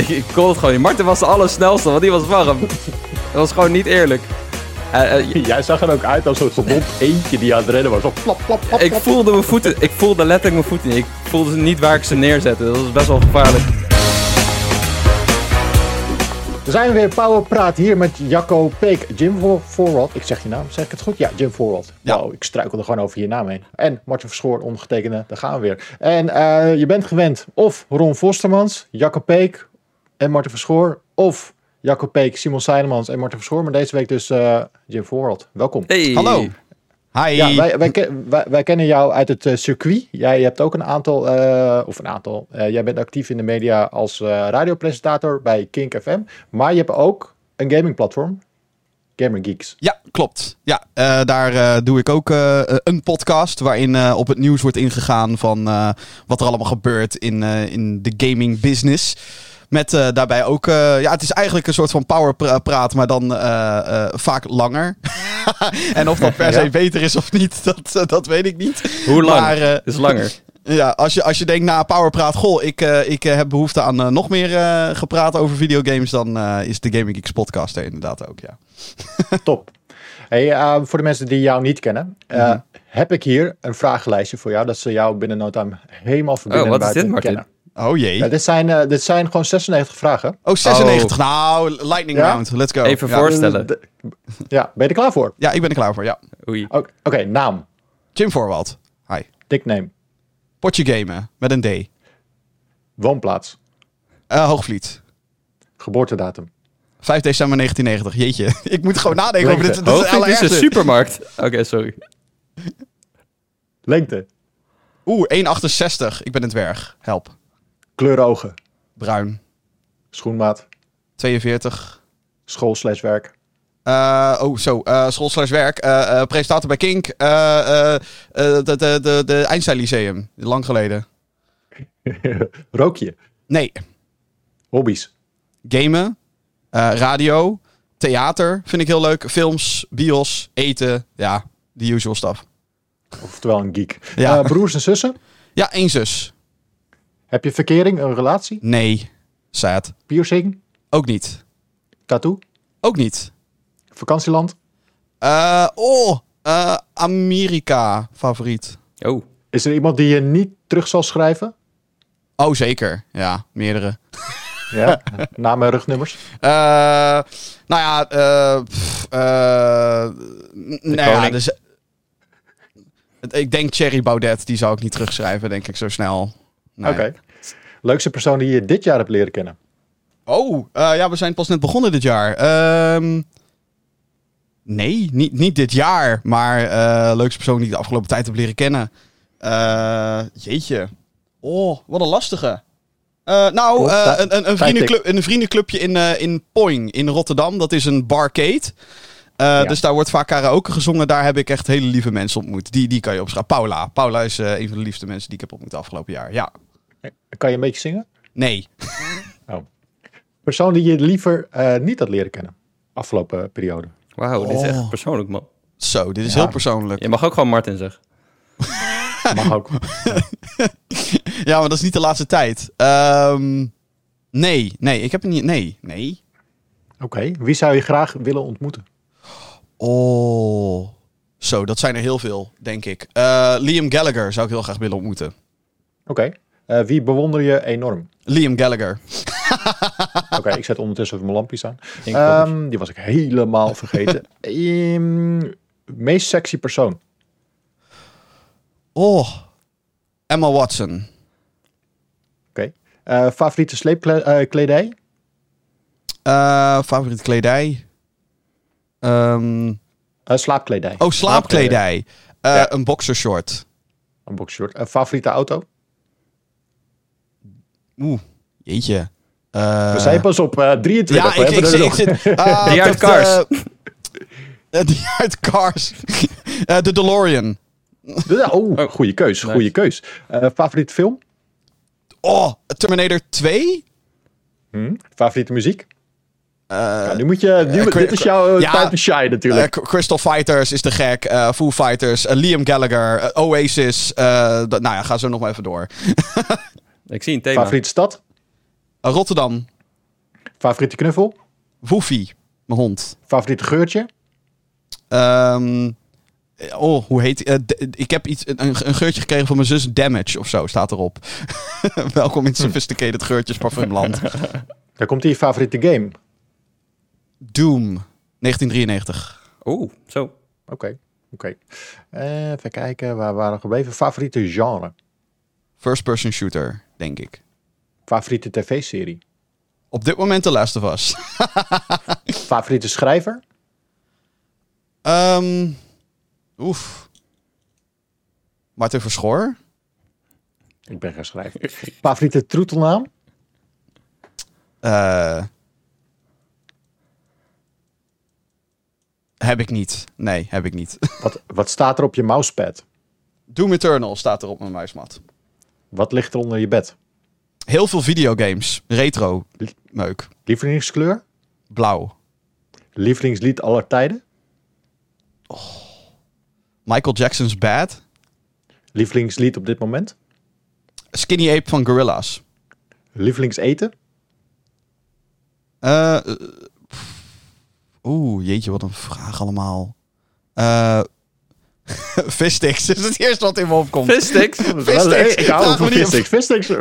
Ik, ik kon het gewoon niet. Martin was de allersnelste, want die was warm. Dat was gewoon niet eerlijk. Eh, eh, Jij zag er ook uit als een gewond eentje die aan het rennen was. Zo plap, plap, plap, ik voelde mijn voeten, ik voelde letterlijk mijn voeten niet. Ik voelde niet waar ik ze neerzette. Dat was best wel gevaarlijk. We zijn weer Power Praat hier met Jacco Peek. Jim Voor- Voorwald. Ik zeg je naam, zeg ik het goed? Ja, Jim Voorwald. Ja. Wow, ik struikel er gewoon over je naam heen. En Martin Verschoor, ondergetekende, daar gaan we weer. En eh, je bent gewend of Ron Vostermans, Jacco Peek en Martin Verschoor. Of Jacco Peek, Simon Seilemans en Martin Verschoor. Maar deze week dus eh, Jim Voorwald. Welkom. Hey. Hallo. Hi. Ja, wij, wij, ken- wij, wij kennen jou uit het eh, circuit. Jij hebt ook een aantal, eh, of een aantal, eh, jij bent actief in de media als eh, radiopresentator bij Kink FM. Maar je hebt ook een gamingplatform, Gamer Geeks. Ja, klopt. Ja, eh, daar eh, doe ik ook eh, een podcast waarin eh, op het nieuws wordt ingegaan van eh, wat er allemaal gebeurt in, eh, in de gaming business. Met eh, daarbij ook, eh, ja, het is eigenlijk een soort van power pra- praat, maar dan eh, eh, vaak langer. en of dat per se Ja. beter is of niet, dat, dat weet ik niet. Hoe lang? Maar, is langer. Ja, als je, als je denkt na Powerpraat, goh, ik, eh, ik heb behoefte aan nog meer eh, gepraat over videogames, dan eh, is de Gaming Geeks podcast er inderdaad ook, ja. Top. Hey, eh, voor de mensen die jou niet kennen, eh, heb ik hier een vragenlijstje voor jou. Dat ze jou binnen no time helemaal van binnen Oh, en wat is dit, Martin? kennen. Oh jee. Ja, dit, zijn, eh, dit zijn gewoon 96 vragen. Oh, 96. Nou, lightning Ja? round. Let's go. Even ja. voorstellen. De- ja, ben je er klaar voor? Ja, ik ben er klaar voor, ja. Oei. Oké, naam, Jim Voorwald. Hi. nickname, Potje gamen. Met een D. woonplaats, Eh, Hoogvliet. geboortedatum, 5 december 1990. Jeetje. ik moet gewoon nadenken over dit. Dit is Hoogvliet is een supermarkt. Oké, sorry. lengte, Oeh, 1,68. Ik ben een dwerg. Help. Kleur ogen, Bruin. schoenmaat, 42. school slash werk, Eh, oh, zo. eh school slash werk. Eh, eh, presentator bij Kink. Eh, eh, eh, de, de, de, de Einstein Lyceum. Lang geleden. rook je, Nee. hobby's, Gamen. eh, radio. Theater vind ik heel leuk. Films. Bios. Eten. Ja, the usual stuff. oftewel een geek. Ja. Eh, broers en zussen, Ja, één zus. Heb je verkering, een relatie, Nee. Sad. piercing, Ook niet. tattoo, Ook niet. vakantieland, Eh, oh, eh, Amerika favoriet. Oh. is er iemand die je niet terug zal schrijven? Oh, zeker. Ja, meerdere. Ja, namen en rugnummers. Eh, nou ja, eh, pff, eh, n- nou ja, koning. dus, het- ik denk Thierry Baudet, die zou ik niet terugschrijven, denk ik zo snel. Nee. Oké. Leukste persoon die je dit jaar hebt leren kennen? Oh, eh, ja, we zijn pas net begonnen dit jaar. Ehm, nee, niet, niet dit jaar, maar eh leukste persoon die ik de afgelopen tijd heb leren kennen. Eh, jeetje. Oh, wat een lastige. Nou, een, een, een, vriendenclub, een vriendenclubje in, in Poing in Rotterdam. Dat is een barcade. Eh, Dus daar wordt vaak karaoke gezongen. Daar heb ik echt hele lieve mensen ontmoet. Die, die kan je opschrijven. Paula. Paula is eh, een van de liefste mensen die ik heb ontmoet afgelopen jaar. Ja. Kan je een beetje zingen? Nee. Persoon die je liever eh, niet had leren kennen? Afgelopen periode. Wauw, dit is Oh. echt persoonlijk, man. Zo, dit is Ja. heel persoonlijk. Je mag ook gewoon Martin zeggen. Mag ook. Ja, maar dat is niet de laatste tijd. Ehm, nee, nee, ik heb het niet. Nee, nee. Oké. Wie zou je graag willen ontmoeten? Oh. Zo, dat zijn er heel veel, denk ik. Eh, Liam Gallagher zou ik heel graag willen ontmoeten. Oké. Eh, wie bewonder je enorm? Liam Gallagher. Oké, ik zet ondertussen even mijn lampjes aan. Ehm, die was ik helemaal vergeten. Ehm, meest sexy persoon? Oh. Emma Watson. Oké. Eh, favoriete sleepkledij? Favoriete kledij. Ehm, Eh, slaapkledij. oh, slaapkledij. Eh, Ja. Een boxershort. Een boxshort. Eh, favoriete auto? Oeh, jeetje. Eh, We zijn pas op eh 23. Ja, ik, ik, ik zit... ah, Die uit Cars. die uit Cars. Eh, De DeLorean. Oh, goede keus. Nice. Goede keus. Eh, favoriete film? Oh, Terminator 2? Hm? Favoriete muziek? Eh, Ja, nu moet je, nu, eh, dit is jouw ja, tijd to shine natuurlijk. eh, Crystal Fighters is te gek. eh Foo Fighters. Liam Gallagher. Oasis. eh, nou ja, ga zo nog maar even door. Ik zie een thema. Favoriete stad? Rotterdam. Favoriete knuffel? Woefie, mijn hond. Favoriete geurtje? Ehm, oh, hoe heet ik heb iets, een, een geurtje gekregen van mijn zus Damage of zo, staat erop. Welkom in Sophisticated Geurtjes Parfumland. Daar komt hier je favoriete game. Doom, 1993. Oeh, zo. Oké, oké. Eh, Even kijken, waar waren we gebleven? Favoriete genre? First person shooter, denk ik. Favoriete tv-serie? Op dit moment The Last of Us. Favoriete schrijver? Ehm oef. Martin Verschoor. Ik ben geen schrijver. Favoriete troetelnaam? Eh, heb ik niet. Nee, heb ik niet. Wat, wat staat er op je mousepad? Doom Eternal staat er op mijn muismat. Wat ligt er onder je bed? Heel veel videogames. Retro. Meuk. Lievelingskleur? Blauw. Lievelingslied aller tijden? Michael Jackson's Bad. Lievelingslied op dit moment? Skinny Ape van Gorillaz. Lievelingseten? Eh, pff. Oeh, jeetje, wat een vraag allemaal. Eh Vistix is het eerste wat in me opkomt. Vissticks. Ik hou van. Vissticks.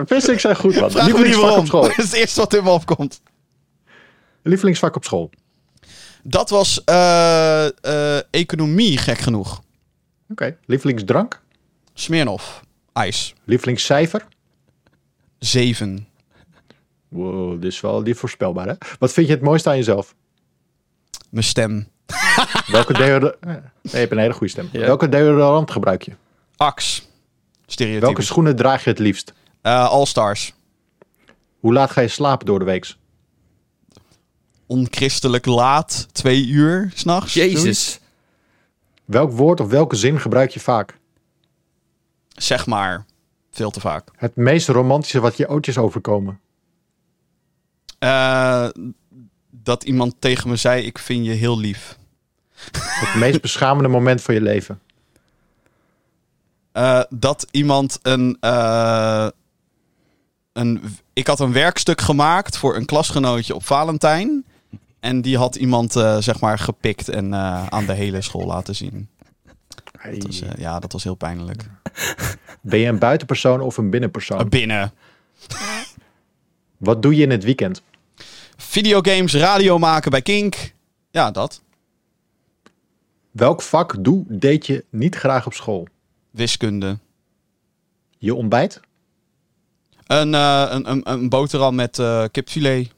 Vissticks zijn goed, man. Vraag me niet waarom. school. Dat is het eerste wat in me opkomt. Lievelingsvak op school. Dat was eh, eh, economie, gek genoeg. Oké. Lievelingsdrank? Smirnoff. IJs. Lievelingscijfer? 7. Wow, dit is wel die voorspelbaar, hè? Wat vind je het mooiste aan jezelf? Mijn stem. Welke deodorant... Nee, je hebt een hele goede stem. Ja. Welke deodorant gebruik je? Ax. Stereotype. Welke schoenen draag je het liefst? Eh, All Stars. Hoe laat ga je slapen door de week? Onchristelijk laat. Twee uur s'nachts. Jezus. Welk woord of welke zin gebruik je vaak? Zeg maar. Veel te vaak. Het meest romantische wat je ooit is overkomen. Eh, dat iemand tegen me zei, ik vind je heel lief. Het meest beschamende moment van je leven. Eh, dat iemand een, eh, een... Ik had een werkstuk gemaakt voor een klasgenootje op Valentijn. En die had iemand, eh, zeg maar, gepikt en eh, aan de hele school laten zien. Dat was, ja, dat was heel pijnlijk. Ben je een buitenpersoon of een binnenpersoon? Binnen. Wat doe je in het weekend? Videogames, radio maken bij Kink. Ja, dat. Welk vak doe deed je niet graag op school? Wiskunde. Je ontbijt? Een, eh, een, een, een boterham met eh, kipfilet.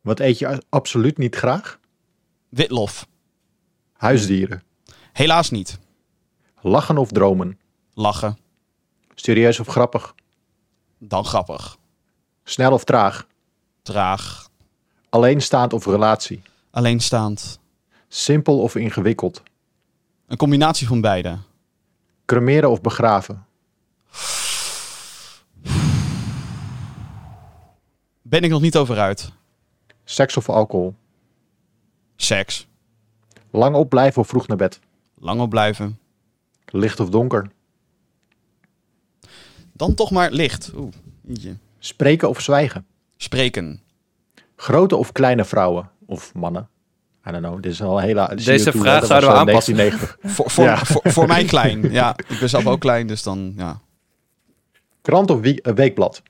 Wat eet je absoluut niet graag? Witlof. Huisdieren. Helaas niet. Lachen of dromen? Lachen. Serieus of grappig? Dan grappig. Snel of traag? Traag. Alleenstaand of relatie? Alleenstaand. Simpel of ingewikkeld? Een combinatie van beide. Cremeren of begraven? Ben ik nog niet over uit. Seks of alcohol? Seks. Lang opblijven of vroeg naar bed? Lang op blijven. Licht of donker? Dan toch maar licht. Oeh. Spreken of zwijgen? Spreken. Grote of kleine vrouwen? Of mannen? I don't know. Dit is al een hele... Deze CO2, vraag zouden we aanpassen. 1990. Voor, voor, Ja. voor, voor mij klein. Ja, ik ben zelf ook klein, dus dan ja. Krant of wie- eh, weekblad?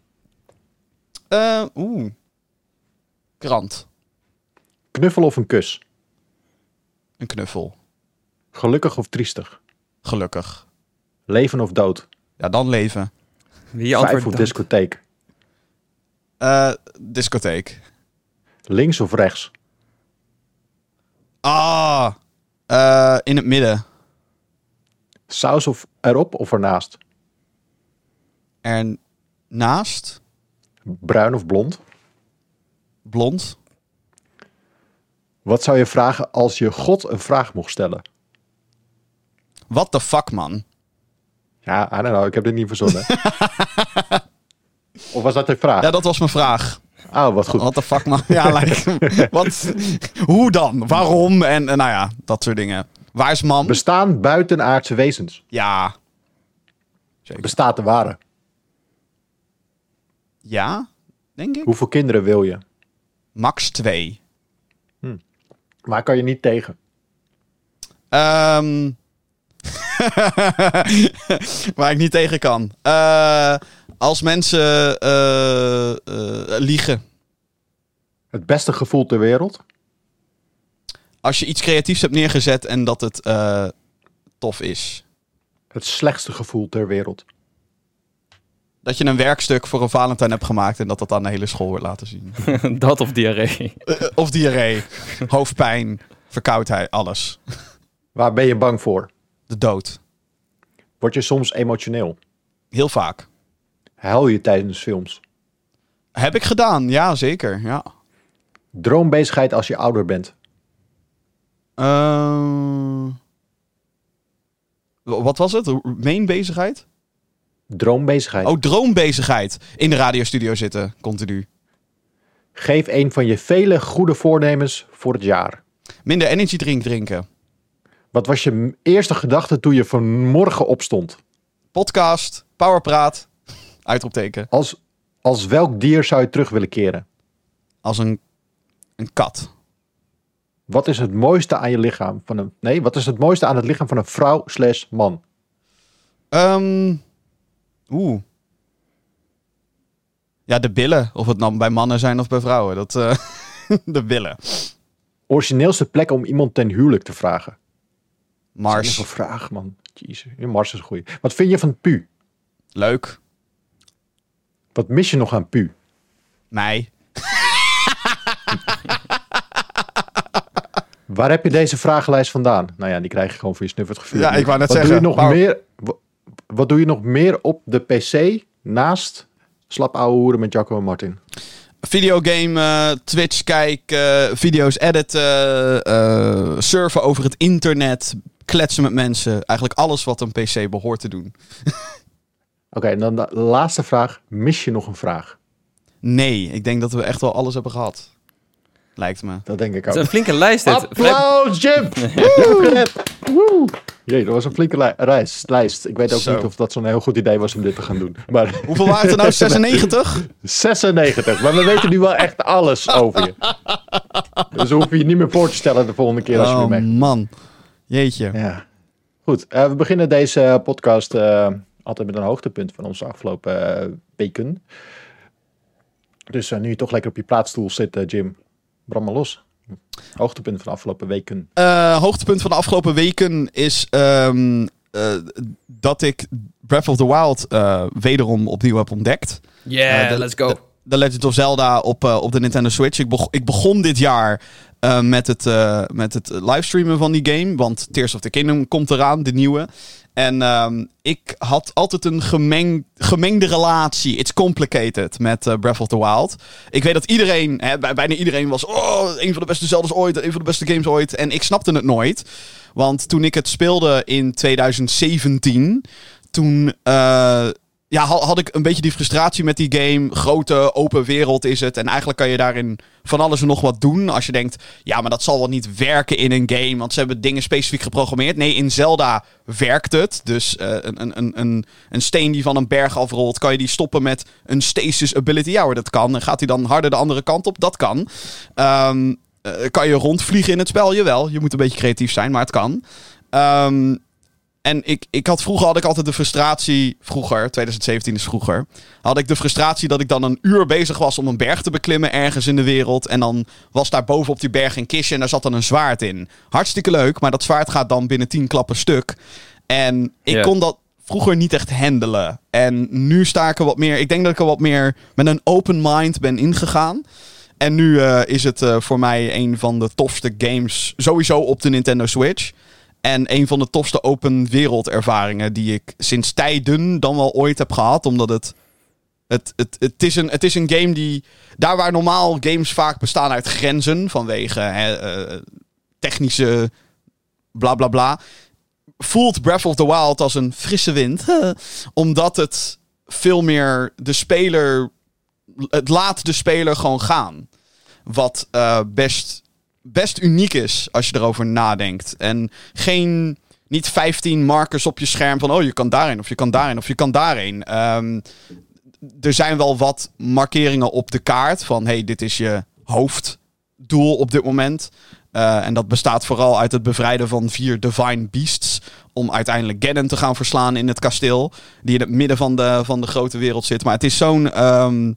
Eh, Oeh. Krant. Knuffel of een kus? Een knuffel. Gelukkig of triestig? Gelukkig. Leven of dood? Ja, dan leven. Wie Vijf antwoordt of dat? discotheek? Eh, discotheek. Links of rechts? Ah. eh, in het midden. Saus of erop of ernaast? Ernaast. Bruin of blond? Blond. Wat zou je vragen als je God een vraag mocht stellen? What the fuck, man? Ja, I don't know. Ik heb dit niet verzonnen. of was dat een vraag? Ja, dat was mijn vraag. Oh, wat goed. What the fuck, man? Ja, like, wat? Hoe dan? Waarom? En, en nou ja, dat soort dingen. Waar is man? Bestaan buitenaardse wezens? ja. Zeker. Bestaat de ware? Ja, denk ik. Hoeveel kinderen wil je? Max 2. Maar kan je niet tegen. Ehm waar ik niet tegen kan. Eh, als mensen eh, eh, liegen. Het beste gevoel ter wereld. Als je iets creatiefs hebt neergezet en dat het eh, tof is. Het slechtste gevoel ter wereld. Dat je een werkstuk voor een Valentijn hebt gemaakt en dat dat aan de hele school wordt laten zien. dat of diarree. Of diarree, hoofdpijn, verkoudheid, alles. Waar ben je bang voor? De dood. Word je soms emotioneel? Heel vaak. Huil je tijdens films? Heb ik gedaan, ja zeker. Ja. Droombezigheid als je ouder bent? Eh, wat was het? Main bezigheid? Droombezigheid. Oh, droombezigheid. In de radiostudio zitten, continu. Geef een van je vele goede voornemens voor het jaar. Minder energy drink drinken. Wat was je eerste gedachte toen je vanmorgen opstond? Podcast, powerpraat, uitroepteken. Als, als welk dier zou je terug willen keren? Als een, een kat. Wat is het mooiste aan je lichaam van een... Nee, wat is het mooiste aan het lichaam van een vrouw slash man? Ehm Oeh. Ja, de billen. Of het nou bij mannen zijn of bij vrouwen. Dat, eh, de billen. Origineelste plek om iemand ten huwelijk te vragen? Mars. Een vraag, man. Jezus, Mars is een goeie. Wat vind je van pu? Leuk. Wat mis je nog aan pu? Mij. Waar heb je deze vragenlijst vandaan? Nou ja, die krijg je gewoon voor je snuffert gevuurd. Ja, ik wou net wat zeggen, Doe je nog meer, wa- wat doe je nog meer op de PC naast slap ouwe hoeren met Jacco en Martin? Videogame, eh, Twitch kijken, video's editen, eh, surfen over het internet, kletsen met mensen. Eigenlijk alles wat een PC behoort te doen. Oké, en dan de laatste vraag. Mis je nog een vraag? Nee, ik denk dat we echt wel alles hebben gehad. Lijkt me. Dat denk ik Het is een ook. flinke lijst dit. Applaus, Jim! Woe! Jee, dat was een flinke li- reis, lijst. Ik weet ook Zo. niet of dat zo'n heel goed idee was om dit te gaan doen. Maar Hoeveel waren het er nou? 96? 96. Maar we weten nu wel echt alles over je. Dus we hoeven je niet meer voor te stellen de volgende keer als je Oh weer mee... man. Jeetje. Ja. Goed, eh, we beginnen deze podcast eh, altijd met een hoogtepunt van onze afgelopen eh, weken. Dus eh, nu je toch lekker op je plaatsstoel zit, eh, Jim, brand maar los. Hoogtepunt van de afgelopen weken. Eh, hoogtepunt van de afgelopen weken is ehm, eh, dat ik Breath of the Wild eh, wederom opnieuw heb ontdekt. Yeah, de- let's go. The Legend of Zelda op, eh, op de Nintendo Switch. Ik, beg- ik begon dit jaar eh, met, het, eh, met het livestreamen van die game. Want Tears of the Kingdom komt eraan, de nieuwe. En ehm, ik had altijd een gemeng, gemengde relatie. It's complicated met eh, Breath of the Wild. Ik weet dat iedereen, hè, bij, bijna iedereen was... Oh, een van de beste Zelda's ooit, een van de beste games ooit. En ik snapte het nooit. Want toen ik het speelde in 2017... Toen eh, ja, ha- had ik een beetje die frustratie met die game. Grote open wereld is het. En eigenlijk kan je daarin van alles en nog wat doen. Als je denkt, ja, maar dat zal wel niet werken in een game. Want ze hebben dingen specifiek geprogrammeerd. Nee, in Zelda werkt het. Dus eh, een, een, een, een, een steen die van een berg afrolt, kan je die stoppen met een stasis ability. Ja hoor, dat kan. En gaat hij dan harder de andere kant op? Dat kan. Ehm, eh, kan je rondvliegen in het spel? Jawel, je moet een beetje creatief zijn, maar het kan. Ehm, en ik, ik had vroeger had ik altijd de frustratie, vroeger, 2017 is vroeger, had ik de frustratie dat ik dan een uur bezig was om een berg te beklimmen ergens in de wereld. En dan was daar boven op die berg een kistje en daar zat dan een zwaard in. Hartstikke leuk, maar dat zwaard gaat dan binnen 10 klappen stuk. En ik Ja. kon dat vroeger niet echt handelen. En nu sta ik er wat meer, ik denk dat ik er wat meer met een open mind ben ingegaan. En nu eh, is het eh, voor mij een van de tofste games sowieso op de Nintendo Switch. En een van de tofste open wereld ervaringen die ik sinds tijden dan wel ooit heb gehad. Omdat het. Het, het, het, is een, het is een game die. Daar waar normaal games vaak bestaan uit grenzen. vanwege eh, technische. bla bla bla. Voelt Breath of the Wild als een frisse wind. omdat het veel meer de speler. Het laat de speler gewoon gaan. Wat eh, best best uniek is als je erover nadenkt. En geen, niet 15 markers op je scherm van, oh, je kan daarin, of je kan daarin, of je kan daarin. Ehm, er zijn wel wat markeringen op de kaart van, hey, dit is je hoofddoel op dit moment. Uh, en dat bestaat vooral uit het bevrijden van vier Divine Beasts. Om uiteindelijk Ganon te gaan verslaan in het kasteel. Die in het midden van de, van de grote wereld zit. Maar het is zo'n. Um,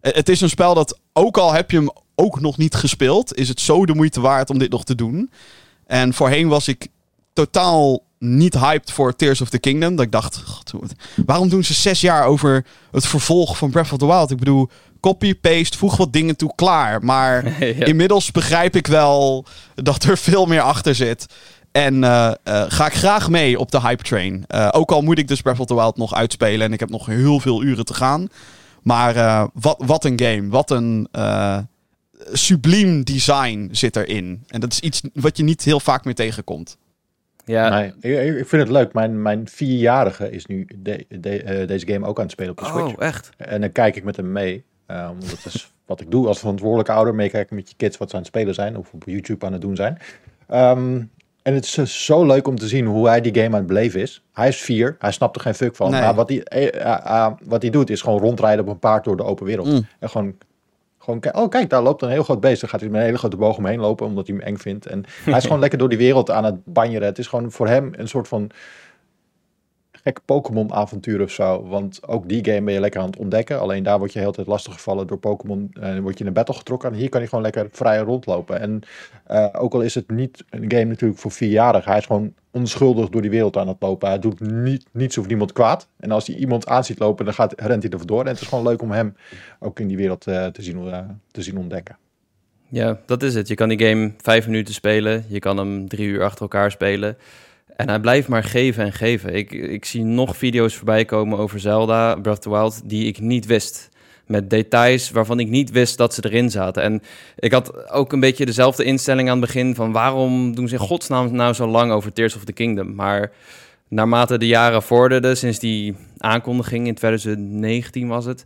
het is een spel dat, ook al heb je hem ook nog niet gespeeld, is het zo de moeite waard om dit nog te doen. En voorheen was ik totaal niet hyped voor Tears of the Kingdom. Dat ik dacht, waarom doen ze zes jaar over het vervolg van Breath of the Wild? Ik bedoel, copy-paste, voeg wat dingen toe, klaar. Maar inmiddels begrijp ik wel dat er veel meer achter zit. En uh, uh, ga ik graag mee op de hype train. Uh, ook al moet ik dus Breath of the Wild nog uitspelen en ik heb nog heel veel uren te gaan. Maar wat, wat een game. Wat een subliem design zit erin. En dat is iets wat je niet heel vaak meer tegenkomt. Ja. Nee, ik, vind het leuk. Mijn, mijn vierjarige is nu de, de, deze game ook aan het spelen op de Switch. Oh, echt? En dan kijk ik met hem mee. Um, dat is wat ik doe als verantwoordelijke ouder. Meekijken met je kids wat ze aan het spelen zijn. Of op YouTube aan het doen zijn. Um, en het is zo leuk om te zien hoe hij die game aan het beleven is. Hij is vier, hij snapt er geen fuck van. Maar wat hij, uh, uh, wat hij doet is gewoon rondrijden op een paard door de open wereld. Mm. En gewoon, gewoon, oh kijk, daar loopt een heel groot beest. Dan gaat hij met een hele grote boog omheen lopen, omdat hij hem eng vindt. En hij is gewoon lekker door die wereld aan het banjeren. Het is gewoon voor hem een soort van gekke Pokémon-avontuur of zo. Want ook die game ben je lekker aan het ontdekken. Alleen daar word je heel tijd lastig gevallen door Pokémon. En uh, word je in een battle getrokken. En hier kan je gewoon lekker vrij rondlopen. En uh, ook al is het niet een game natuurlijk voor vierjarigen. Hij is gewoon onschuldig door die wereld aan het lopen. Hij doet niet, niets of niemand kwaad. En als hij iemand aan ziet lopen, dan gaat, rent hij er vandoor. En het is gewoon leuk om hem ook in die wereld uh, te, zien, te zien ontdekken. Ja, dat is het. Je kan die game vijf minuten spelen. Je kan hem drie uur achter elkaar spelen. En hij blijft maar geven en geven. Ik, ik zie nog video's voorbij komen over Zelda, Breath of the Wild, die ik niet wist. Met details waarvan ik niet wist dat ze erin zaten. En ik had ook een beetje dezelfde instelling aan het begin van waarom doen ze in godsnaam nou zo lang over Tears of the Kingdom? Maar naarmate de jaren vorderden, sinds die aankondiging in 2019 was het,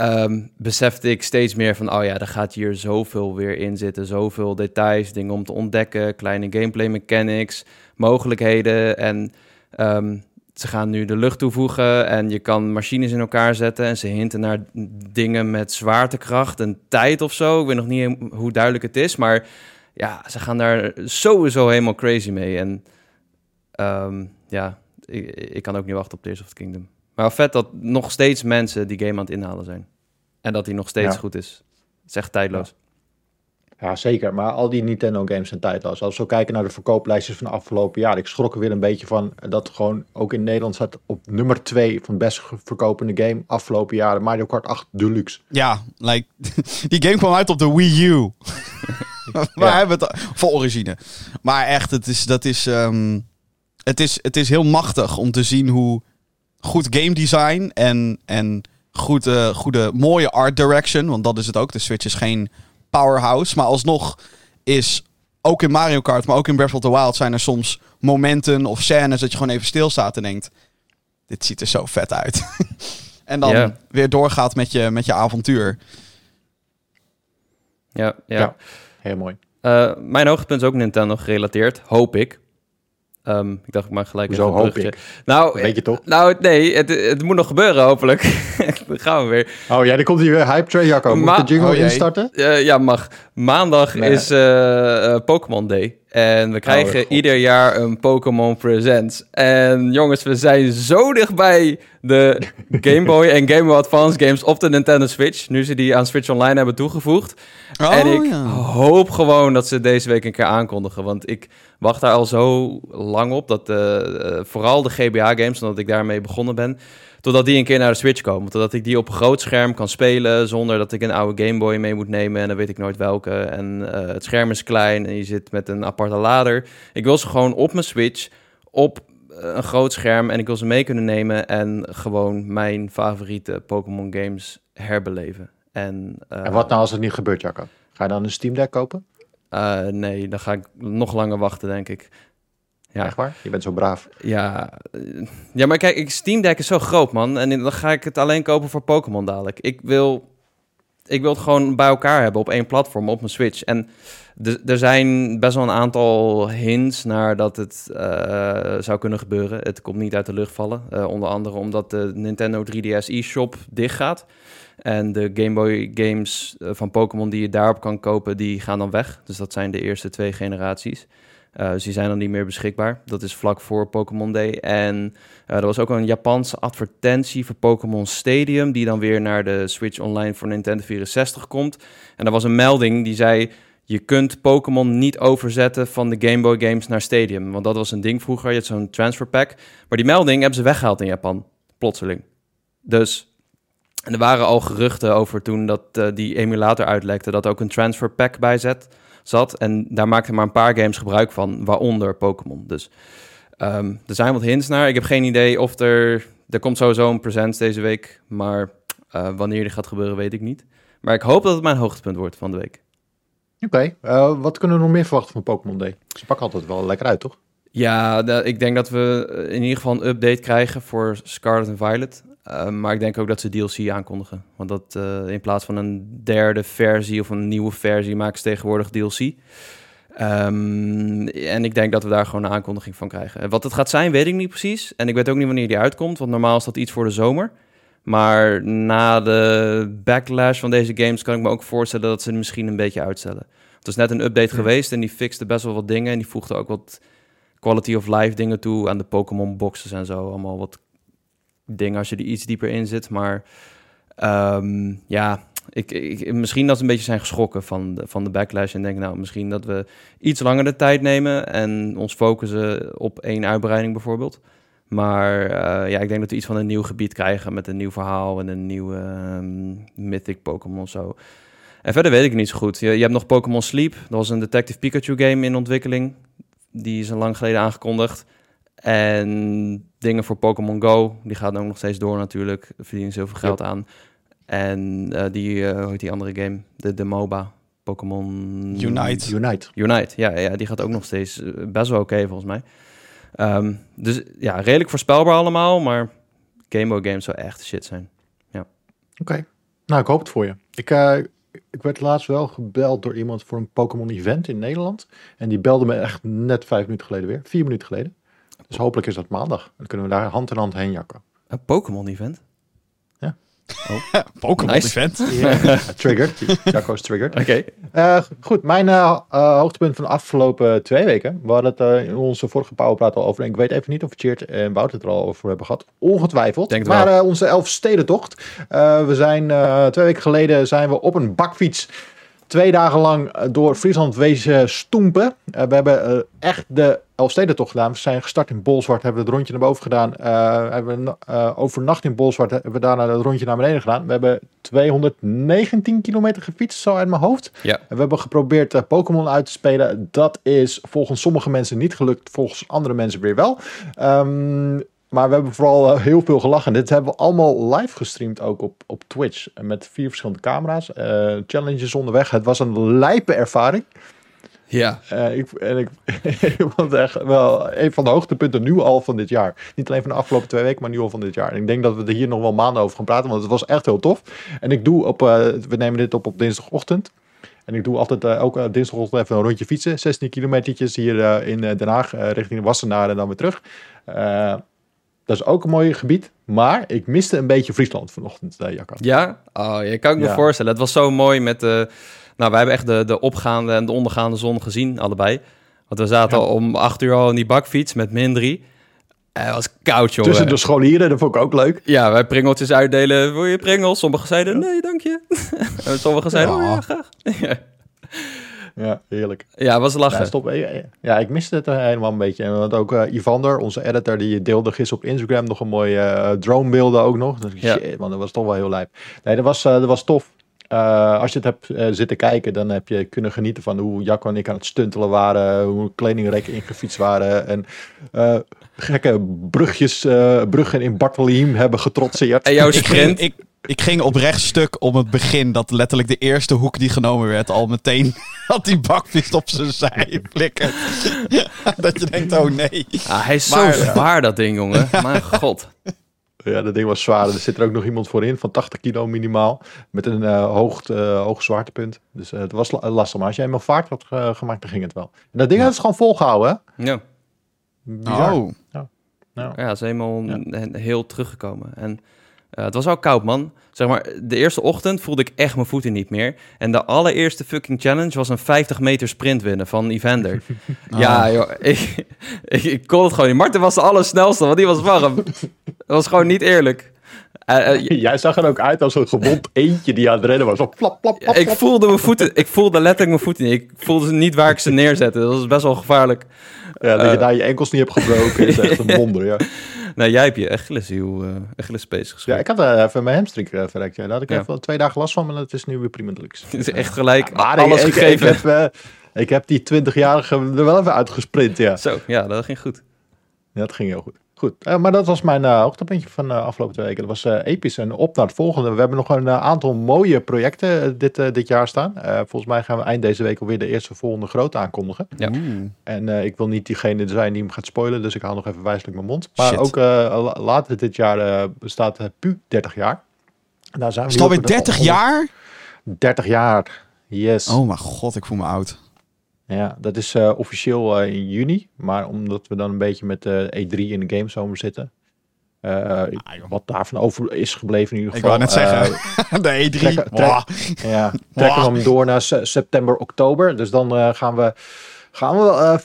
um, besefte ik steeds meer van, oh ja, er gaat hier zoveel weer in zitten. Zoveel details, dingen om te ontdekken, kleine gameplay mechanics, mogelijkheden. En um, ze gaan nu de lucht toevoegen en je kan machines in elkaar zetten. En ze hinten naar dingen met zwaartekracht en tijd of zo. Ik weet nog niet hoe duidelijk het is, maar ja, ze gaan daar sowieso helemaal crazy mee. En um, ja, ik, ik, kan ook niet wachten op Tears of the Kingdom. Maar vet dat nog steeds mensen die game aan het inhalen zijn. En dat die nog steeds goed is. Het is echt tijdloos. Ja. zeker. Maar al die Nintendo games zijn tijdloos. Als we kijken naar de verkooplijstjes van de afgelopen jaar. Ik schrok er weer een beetje van dat gewoon ook in Nederland staat op nummer 2 van best verkopende game afgelopen jaren. Mario Kart 8 Deluxe. Ja, like, die game kwam uit op de Wii U. maar hebben het voor origine. Maar echt, het is, dat is, um, het is, het is heel machtig om te zien hoe goed game design en, en goede, goede, mooie art direction. Want dat is het ook. De Switch is geen powerhouse. Maar alsnog is ook in Mario Kart, maar ook in Breath of the Wild zijn er soms momenten of scènes dat je gewoon even stilstaat en denkt: dit ziet er zo vet uit. en dan weer doorgaat met je, met je avontuur. Ja, ja. heel mooi. Uh, mijn hoogtepunt is ook Nintendo gerelateerd, hoop ik. Um, ik dacht, ik maak gelijk Zo hoop ik. Nou, Weet je toch? Nou, nee, het, het moet nog gebeuren, hopelijk. dan gaan we weer. Oh ja, dan komt hier weer Hype Train, Jacco. Moet de jingle oh, instarten? Uh, ja, mag. Maandag is uh, Pokémon Day. En we krijgen oh, ieder jaar een Pokémon Presents. En jongens, we zijn zo dichtbij de Game Boy en Game Boy Advance games op de Nintendo Switch. Nu ze die aan Switch Online hebben toegevoegd. Oh, en ik hoop gewoon dat ze deze week een keer aankondigen. Want ik wacht daar al zo lang op. Dat uh, vooral de GBA-games, omdat ik daarmee begonnen ben. Totdat die een keer naar de Switch komen. Totdat ik die op een groot scherm kan spelen. Zonder dat ik een oude Game Boy mee moet nemen. En dan weet ik nooit welke. En uh, het scherm is klein. En je zit met een aparte lader. Ik wil ze gewoon op mijn Switch. Op een groot scherm. En ik wil ze mee kunnen nemen. En gewoon mijn favoriete Pokémon games herbeleven. En, uh, en wat nou als het niet gebeurt, Jacco? Ga je dan een Steam Deck kopen? Uh, nee, dan ga ik nog langer wachten, denk ik. Ja. Echt waar? Je bent zo braaf. Ja, ja maar kijk, Steam Deck is zo groot, man. En dan ga ik het alleen kopen voor Pokémon dadelijk. Ik wil, ik wil het gewoon bij elkaar hebben op één platform, op mijn Switch. En er zijn best wel een aantal hints naar dat het uh, zou kunnen gebeuren. Het komt niet uit de lucht vallen. Uh, onder andere omdat de Nintendo 3DS eShop dicht gaat. En de Game Boy games eh, van Pokémon die je daarop kan kopen, die gaan dan weg. Dus dat zijn de eerste twee generaties. Uh, dus die zijn dan niet meer beschikbaar. Dat is vlak voor Pokémon Day. En uh, er was ook een Japanse advertentie voor Pokémon Stadium, die dan weer naar de Switch Online voor Nintendo 64 komt. En er was een melding die zei: je kunt Pokémon niet overzetten van de Game Boy games naar Stadium. Want dat was een ding vroeger. Je had zo'n transfer pack. Maar die melding hebben ze weggehaald in Japan. Plotseling. Dus. En er waren al geruchten over toen dat uh, die emulator uitlekte. dat ook een transfer pack bij zat. En daar maakten maar een paar games gebruik van, waaronder Pokémon. Dus um, er zijn wat hints naar. Ik heb geen idee of er... Er komt sowieso een present deze week, maar uh, wanneer die gaat gebeuren weet ik niet. Maar ik hoop dat het mijn hoogtepunt wordt van de week. Oké, okay. uh, wat kunnen we nog meer verwachten van Pokémon Day? Ze pakken altijd wel lekker uit, toch? Ja, ik denk dat we in ieder geval een update krijgen voor Scarlet en Violet. Uh, maar ik denk ook dat ze DLC aankondigen. Want dat uh, in plaats van een derde versie of een nieuwe versie maken ze tegenwoordig DLC. Um, en ik denk dat we daar gewoon een aankondiging van krijgen. En wat het gaat zijn, weet ik niet precies. En ik weet ook niet wanneer die uitkomt, want normaal is dat iets voor de zomer. Maar na de backlash van deze games kan ik me ook voorstellen dat ze misschien een beetje uitstellen. Het is net een update ja. geweest en die fixte best wel wat dingen. En die voegde ook wat quality of life dingen toe aan de Pokémon boxes en zo. Allemaal wat dingen als je er iets dieper in zit. Maar um, ja, ik, ik, misschien dat ze een beetje zijn geschrokken van de, van de backlash. En denk nou, misschien dat we iets langer de tijd nemen en ons focussen op één uitbreiding bijvoorbeeld. Maar uh, ja, ik denk dat we iets van een nieuw gebied krijgen met een nieuw verhaal en een nieuwe um, mythic Pokémon zo. En verder weet ik niet zo goed. Je, je hebt nog Pokémon Sleep. Dat was een Detective Pikachu game in ontwikkeling. Die is een lang geleden aangekondigd. En dingen voor Pokémon Go, die gaat ook nog steeds door natuurlijk. Daar verdienen zoveel geld yep. aan. En uh, die, uh, hoe heet die andere game? De, de MOBA. Pokémon... Unite. Unite. Unite, ja, ja. Die gaat ook nog steeds uh, best wel oké okay, volgens mij. Um, dus ja, redelijk voorspelbaar allemaal. Maar Game Boy games zou echt shit zijn. Ja. Oké. Okay. Nou, ik hoop het voor je. Ik, uh, ik werd laatst wel gebeld door iemand voor een Pokémon event in Nederland. En die belde me echt net vijf minuten geleden weer. Vier minuten geleden. Dus hopelijk is dat maandag. Dan kunnen we daar hand in hand heen jakken. Een Pokémon-event? Ja. Oh. Pokémon-event? Nice. ja, triggered. Jacco is triggered. Oké. Okay. Uh, goed, mijn uh, uh, hoogtepunt van de afgelopen twee weken. We hadden het in onze vorige Powerpraat al over. En ik weet even niet of Cheert en Wouter het er al over hebben gehad. Ongetwijfeld. Denk maar onze Elfstedentocht. we zijn twee weken geleden zijn we op een bakfiets twee dagen lang door Friesland wezen stoempen. Uh, we hebben uh, echt de Elfstedentocht gedaan. We zijn gestart in Bolzwart, hebben we het rondje naar boven gedaan. Uh, hebben we overnacht in Bolzwart, hebben we daarna het rondje naar beneden gedaan. We hebben 219 kilometer gefietst, zo uit mijn hoofd. Ja. En we hebben geprobeerd Pokémon uit te spelen. Dat is volgens sommige mensen niet gelukt, volgens andere mensen weer wel. Um, maar we hebben vooral uh, heel veel gelachen. Dit hebben we allemaal live gestreamd ook op, op Twitch. Met vier verschillende camera's. Uh, challenges onderweg. Het was een lijpe ervaring. Ja. Uh, ik, en ik, het echt wel een van de hoogtepunten nu al van dit jaar. Niet alleen van de afgelopen twee weken, maar nu al van dit jaar. En ik denk dat we er hier nog wel maanden over gaan praten. Want het was echt heel tof. En ik doe op, we nemen dit op op dinsdagochtend. En ik doe altijd uh, ook uh, dinsdagochtend even een rondje fietsen. 16 kilometertjes hier uh, in Den Haag richting Wassenaar en dan weer terug. Dat is ook een mooi gebied. Maar ik miste een beetje Friesland vanochtend, uh, Jacco. Ja? Oh, je kan ik me voorstellen. Het was zo mooi met de... Nou, wij hebben echt de, de opgaande en de ondergaande zon gezien, allebei. Want we zaten ja. om acht uur al in die bakfiets met min drie. En het was koud, jongen. Tussen de scholieren, dat vond ik ook leuk. Ja, wij pringeltjes uitdelen. Wil je pringels? Sommigen zeiden, nee, dank je. en sommigen zeiden, oh ja, graag. Ja, heerlijk. Ja, was lachen. Ja, stop. Ja, ik miste het helemaal een beetje. En want ook uh, Ivander, onze editor, die deelde gisteren op Instagram nog een mooie uh, dronebeelden ook nog. Dus ja. shit, man, dat was toch wel heel lijp. Nee, dat was, uh, dat was tof. Uh, als je het hebt zitten kijken, dan heb je kunnen genieten van hoe Jacco en ik aan het stuntelen waren. Hoe kledingrekken ingefietst waren. En gekke brugjes, bruggen in Bartoliem hebben getrotseerd. En jouw sprint... ik, ik ging oprecht stuk om het begin. Dat letterlijk de eerste hoek die genomen werd al meteen had die bakvis op zijn zij flikkert. dat je denkt, oh nee. Ah, hij is maar, zo zwaar dat ding, jongen. Mijn god. Ja, dat ding was zwaar. Er zit er ook nog iemand voor in van 80 kilo minimaal. Met een uh, hoog, uh, hoog zwaartepunt. Dus uh, het was lastig. Maar als jij hem vaart had gemaakt, dan ging het wel. En dat ding ja. had het gewoon volgehouden, hè? Ja. Bizar. Oh. Ja. Ja, ja ze is helemaal ja. heel teruggekomen. En Eh, het was al koud, man. Zeg maar, de eerste ochtend voelde ik echt mijn voeten niet meer. En de allereerste fucking challenge was een 50 meter sprint winnen van Evander. Ja, joh. Ik, ik, ik kon het gewoon niet. Martin was de allersnelste, want die was warm. Dat was gewoon niet eerlijk. Eh, eh, Jij zag er ook uit als een gewond eentje die aan het rennen was. Zo plap, plap, plap, ik voelde mijn voeten, ik voelde letterlijk mijn voeten niet. Ik voelde ze niet waar ik ze neerzette. Dat was best wel gevaarlijk. Ja, dat je daar je enkels niet hebt gebroken is echt een wonder, ja. Nou, jij hebt je Achilleshiel, uh, Achillespees Ja, geschreven. ik had eh, even mijn hamstring eh, verrekt. Ja. Daar had ik Ja. even twee dagen last van, maar het is nu weer prima deluxe. Het is echt gelijk Maar alles ik, gegeven. Ik heb, ik heb die 20-jarige er wel even uitgesprint, ja. Zo, ja, dat ging goed. Ja, dat ging heel goed. Goed, eh, maar dat was mijn eh hoogtepuntje van de afgelopen twee weken. Dat was eh, episch en op naar het volgende. We hebben nog een eh, aantal mooie projecten eh, dit, eh, dit jaar staan. Eh, volgens mij gaan we eind deze week alweer de eerste volgende grote aankondigen. Ja. En eh, ik wil niet diegene zijn die hem gaat spoilen, dus ik haal nog even wijselijk mijn mond. Maar Shit. ook eh, la- later dit jaar eh, bestaat uh, PU 30 jaar. En Daar zijn we Is het op alweer de- 30 jaar? 30 jaar, yes. Oh mijn god, ik voel me oud. Ja, dat is eh, officieel eh, in juni. Maar omdat we dan een beetje met de E3 in de gamezomer zitten. eh, ik- Ah, wat daarvan over is gebleven in ieder Ik geval. wou net eh, zeggen. De E3. trek- trek- ja, trekken we hem door naar se- september, oktober. Dus dan eh, gaan we, gaan we eh,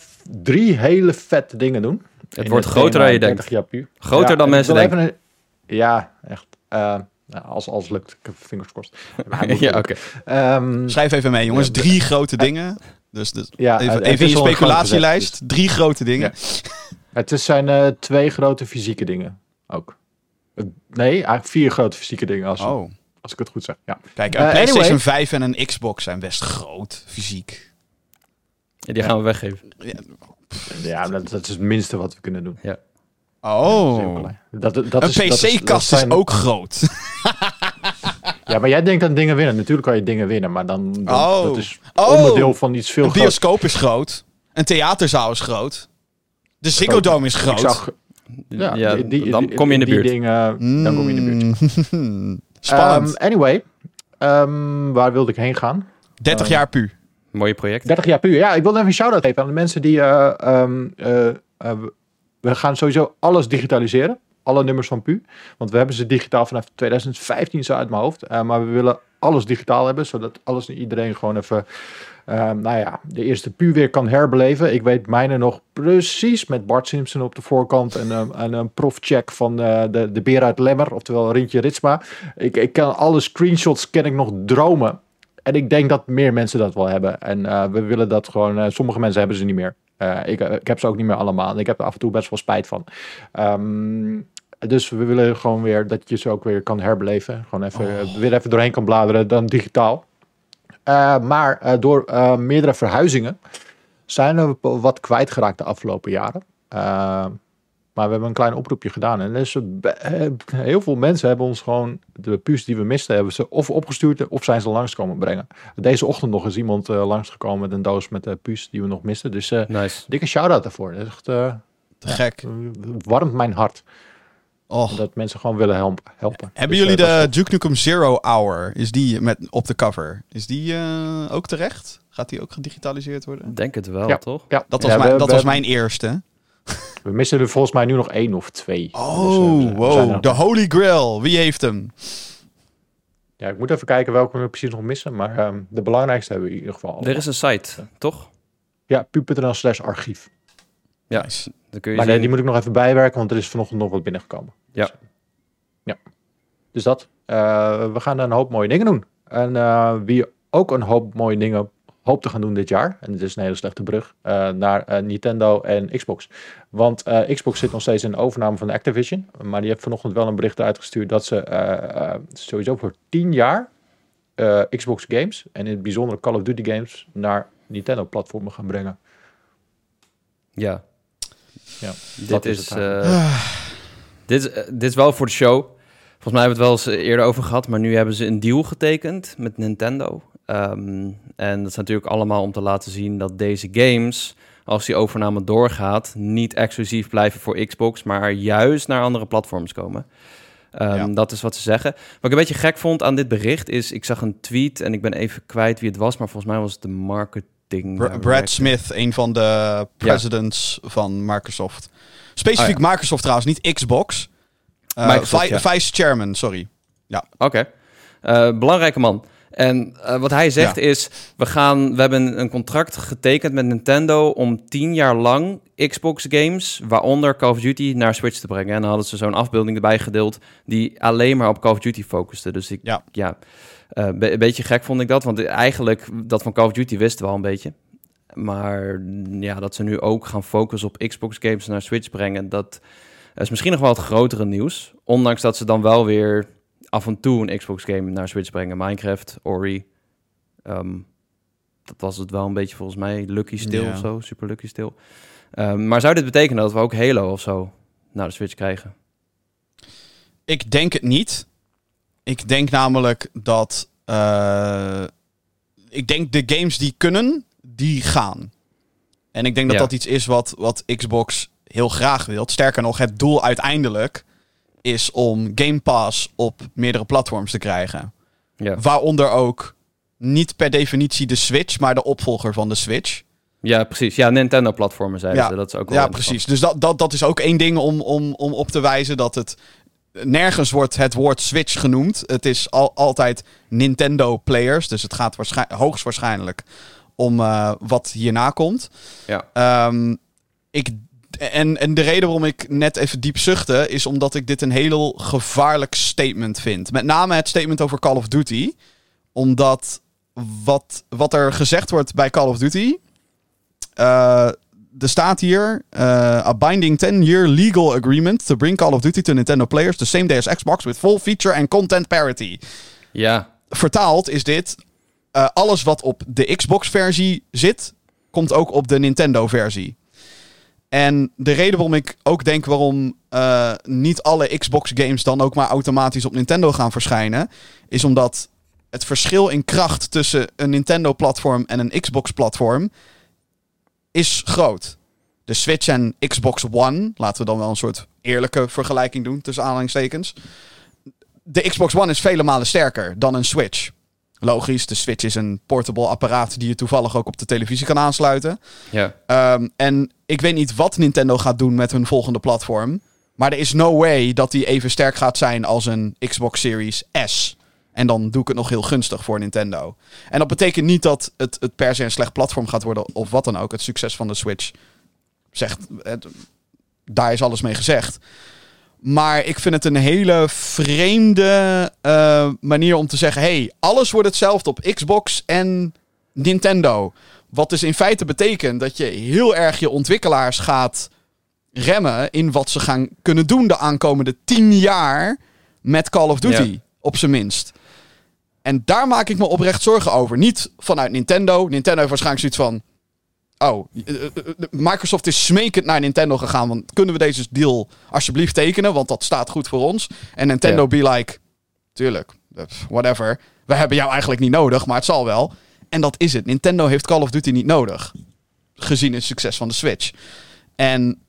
drie hele vette dingen doen. Het In wordt het groter dan je 30 denkt. Groter Ja, dan en mensen ik denken. een- ja, echt. eh, nou, als alles lukt, ik heb fingers crossed. Ja, oké. Ehm, Schrijf even mee, jongens. Drie grote dingen. Dus, dus ja, even, het- het even in je een speculatielijst. Drie grote dingen. Het is zijn eh, twee grote fysieke dingen ook. Nee, eigenlijk vier grote fysieke dingen, als, Oh, als ik het goed zeg. Ja. kijk. Een Eh, PlayStation anyway. 5 en een Xbox zijn best groot, fysiek. Ja, die gaan we weggeven. Ja, dat, dat is het minste wat we kunnen doen. Oh. Dat, dat Een is, dat is- dat PC-kast is zijn- ook groot. Ja, maar jij denkt aan dingen winnen. Natuurlijk kan je dingen winnen, maar dan, dan Oh. dat is Oh. onderdeel van iets veel Een bioscoop is groot. Een theaterzaal is groot. De Ziggo Dome is Ik groot. zag, Ja, ja, die- die- dan die- kom je in de die buurt. Dingen, dan kom je in de buurt. Spannend. Ehm, anyway, ehm, waar wilde ik heen gaan? 30 jaar pu. Mooie project. 30 jaar puur. Ja, ik wil even een shout-out geven aan de mensen die... eh, ehm, eh, eh, we gaan sowieso alles digitaliseren. Alle nummers van PU. Want we hebben ze digitaal vanaf 2015 zo uit mijn hoofd. Eh, maar we willen alles digitaal hebben. Zodat alles en iedereen gewoon even... eh, nou ja, de eerste PU weer kan herbeleven. Ik weet mijne nog precies met Bart Simpson op de voorkant. En, een en een profcheck van eh, de, de beer uit Lemmer. Oftewel Rintje Ritsma. Ik, ik kan alle screenshots ken ik nog dromen. En ik denk dat meer mensen dat wel hebben. En eh, we willen dat gewoon. eh, sommige mensen hebben ze niet meer. Eh, ik, eh, ik heb ze ook niet meer allemaal. En ik heb er af en toe best wel spijt van. Ehm, dus we willen gewoon weer dat je ze ook weer kan herbeleven. Gewoon even, eh, weer even doorheen kan bladeren, dan digitaal. Eh, maar eh, door meerdere verhuizingen zijn we wat kwijtgeraakt de afgelopen jaren. Maar we hebben een klein oproepje gedaan. En dus heel veel mensen hebben ons gewoon de puus die we misten, hebben ze of opgestuurd of zijn ze langs komen brengen. Deze ochtend nog is iemand langsgekomen met een doos met de puus die we nog misten. Dus Nice. dikke shout-out daarvoor. Dat is echt, gek. warmt mijn hart Oh. dat mensen gewoon willen help- helpen. Hebben Dus, jullie eh, dat de Duke Nukem Zero Hour? Is die met, op de cover? Is die eh, ook terecht? Gaat die ook gedigitaliseerd worden? Denk het wel, Ja. toch? Ja, Dat was, Ja, mijn, we- dat we- was mijn eerste. We missen er volgens mij nu nog één of twee. Dus, eh, we Oh, zijn er wow. nog- De Holy Grail. Wie heeft hem? Ja, ik moet even kijken welke we precies nog missen. Maar ehm, de belangrijkste hebben we in ieder geval. Er is een site, toch? Ja, pu.nl slash archief. Ja, Nice. dan kun je Maar zien. nee, die moet ik nog even bijwerken, want er is vanochtend nog wat binnengekomen. Ja. Dus, ja. Dus dat. Eh, we gaan een hoop mooie dingen doen. En eh, wie ook een hoop mooie dingen hoopt te gaan doen dit jaar, en dit is een hele slechte brug, eh, naar Nintendo en Xbox. Want Xbox zit nog steeds in de overname van Activision. Maar die heeft vanochtend wel een bericht uitgestuurd dat ze sowieso voor 10 jaar Xbox games, en in het bijzonder Call of Duty games, naar Nintendo-platformen gaan brengen. Ja. Ja, Dit dat is, eh, dit, is, eh, dit is wel voor de show. Volgens mij hebben we het wel eens eerder over gehad, maar nu hebben ze een deal getekend met Nintendo. Ehm, en dat is natuurlijk allemaal om te laten zien dat deze games, als die overname doorgaat, niet exclusief blijven voor Xbox, maar juist naar andere platforms komen. Ehm, Ja. Dat is wat ze zeggen. Wat ik een beetje gek vond aan dit bericht is, ik zag een tweet en ik ben even kwijt wie het was, maar volgens mij was het de marketing. Brad Smith, een van de presidents van Microsoft. Specifiek Oh, Microsoft trouwens, niet Xbox. Eh, Microsoft, vi- ja. Vice chairman, sorry. Oké. Eh, belangrijke man. En eh, wat hij zegt Ja. is, we, gaan, we hebben een contract getekend met Nintendo om tien jaar lang Xbox games, waaronder Call of Duty, naar Switch te brengen. En dan hadden ze zo'n afbeelding erbij gedeeld die alleen maar op Call of Duty focuste. Dus ik, Ja. ja, be- een beetje gek vond ik dat, want eigenlijk dat van Call of Duty wisten we al een beetje. Maar ja, dat ze nu ook gaan focussen op Xbox games naar Switch brengen, dat is misschien nog wel het grotere nieuws. Ondanks dat ze dan wel weer af en toe een Xbox game naar Switch brengen. Minecraft, Ori. ehm, dat was het wel een beetje volgens mij. Lucky Still Ja. of zo. Super Lucky Still. Ehm, maar zou dit betekenen dat we ook Halo of zo naar de Switch krijgen? Ik denk het niet. Ik denk namelijk dat. eh, ik denk de games die kunnen, die gaan. En ik denk dat Ja. dat iets is wat, wat Xbox heel graag wil. Sterker nog, het doel uiteindelijk is om Game Pass op meerdere platforms te krijgen. Ja, Waaronder ook niet per definitie de Switch, maar de opvolger van de Switch. ja precies. Ja, Nintendo-platformen zeiden Ja. ze. Dat is ook wel Ja, precies. Dus dat, dat, dat is ook één ding om, om, om op te wijzen dat het. Nergens wordt het woord Switch genoemd. Het is al, altijd Nintendo players. Dus het gaat waarschijn- hoogstwaarschijnlijk om eh, wat hierna komt. Ja. Ehm, ik, en, en de reden waarom ik net even diep zuchtte... is omdat ik dit een heel gevaarlijk statement vind. Met name het statement over Call of Duty. Omdat wat, wat er gezegd wordt bij Call of Duty... eh, er staat hier... eh, a binding 10-year legal agreement... to bring Call of Duty to Nintendo players... the same day as Xbox... with full feature and content parity Ja, vertaald is dit. eh, alles wat op de Xbox-versie zit, komt ook op de Nintendo-versie. En de reden waarom ik ook denk waarom eh, niet alle Xbox-games dan ook maar automatisch op Nintendo gaan verschijnen, is omdat het verschil in kracht tussen een Nintendo-platform en een Xbox-platform is groot. De Switch en Xbox One, laten we dan wel een soort eerlijke vergelijking doen tussen aanhalingstekens de Xbox One is vele malen sterker dan een Switch. Logisch, de Switch is een portable apparaat die je toevallig ook op de televisie kan aansluiten. ja. Ehm, en ik weet niet wat Nintendo gaat doen met hun volgende platform. Maar er is no way dat die even sterk gaat zijn als een Xbox Series S. En dan doe ik het nog heel gunstig voor Nintendo. En dat betekent niet dat het, het per se een slecht platform gaat worden of wat dan ook. Het succes van de Switch zegt, het- daar is alles mee gezegd. Maar ik vind het een hele vreemde eh, manier om te zeggen: hey, alles wordt hetzelfde op Xbox en Nintendo. Wat dus in feite betekent dat je heel erg je ontwikkelaars gaat remmen in wat ze gaan kunnen doen de aankomende tien jaar met Call of Duty, Ja. op zijn minst. En daar maak ik me oprecht zorgen over. Niet vanuit Nintendo. Nintendo heeft waarschijnlijk zoiets van. Oh, eh, eh, eh, Microsoft is smekend naar Nintendo gegaan. Want kunnen we deze deal alsjeblieft tekenen? Want dat staat goed voor ons. En Nintendo be like, tuurlijk, whatever. We hebben jou eigenlijk niet nodig, maar het zal wel. En dat is het. Nintendo heeft Call of Duty niet nodig. Gezien het succes van de Switch. En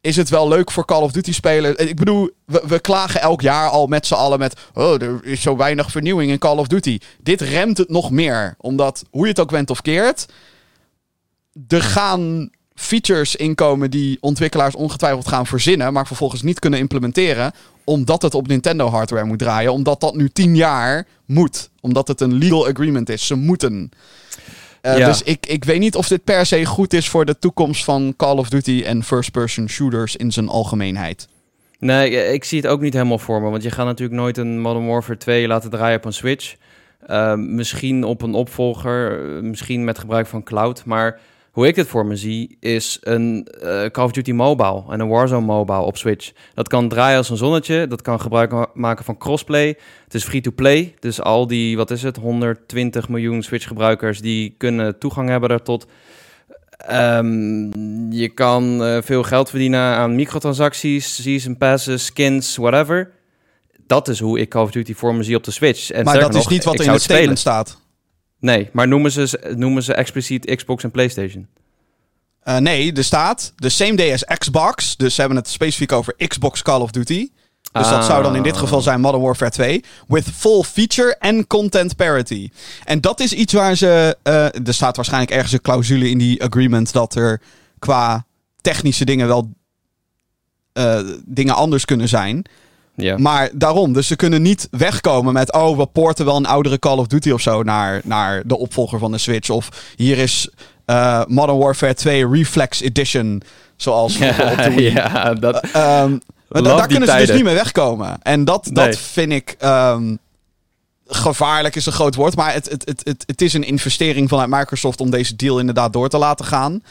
is het wel leuk voor Call of Duty spelers? Ik bedoel, we, klagen elk jaar al met z'n allen met... Oh, er is zo weinig vernieuwing in Call of Duty. Dit remt het nog meer. Omdat, hoe je het ook went of keert... Er gaan features inkomen die ontwikkelaars ongetwijfeld gaan verzinnen... maar vervolgens niet kunnen implementeren... omdat het op Nintendo hardware moet draaien. Omdat dat nu tien jaar moet. Omdat het een legal agreement is. Ze moeten. Eh, Ja. Dus ik, ik weet niet of dit per se goed is voor de toekomst van Call of Duty en first-person shooters in zijn algemeenheid. Nee, ik- ik zie het ook niet helemaal voor me. Want je gaat natuurlijk nooit een Modern Warfare 2 laten draaien op een Switch. Eh, misschien op een opvolger, eh, misschien met gebruik van cloud. Maar hoe ik dit voor me zie, is een eh, Call of Duty Mobile en een Warzone Mobile op Switch. Dat kan draaien als een zonnetje. Dat kan gebruik ma- maken van crossplay. Het is free-to-play. Dus al die, wat is het, 120 miljoen Switch-gebruikers... die kunnen toegang hebben daartot. Ehm, je kan eh, veel geld verdienen aan microtransacties, season passes, skins, whatever. Dat is hoe ik Call of Duty voor me zie op de Switch. En maar dat is niet wat er in het spelen. statement staat. Nee, maar noemen ze, noemen ze expliciet Xbox en PlayStation. Eh, nee, er staat de same day as Xbox. Dus ze hebben het specifiek over Xbox Call of Duty. Dus dat zou dan in dit geval zijn Modern Warfare 2. With full feature en content parity. En dat is iets waar ze... eh, er staat waarschijnlijk ergens een clausule in die agreement... dat er qua technische dingen wel eh, dingen anders kunnen zijn. Ja. Maar daarom, dus ze kunnen niet wegkomen met... oh, we poorten wel een oudere Call of Duty of zo naar, naar de opvolger van de Switch. Of hier is eh, Modern Warfare 2 Reflex Edition, zoals vroeger op de ja, dat, Ehm, maar da- Love daar kunnen ze dus niet meer wegkomen. En dat, Nee. dat vind ik... ehm, gevaarlijk is een groot woord, maar het, het, het, het, het is een investering vanuit Microsoft om deze deal inderdaad door te laten gaan.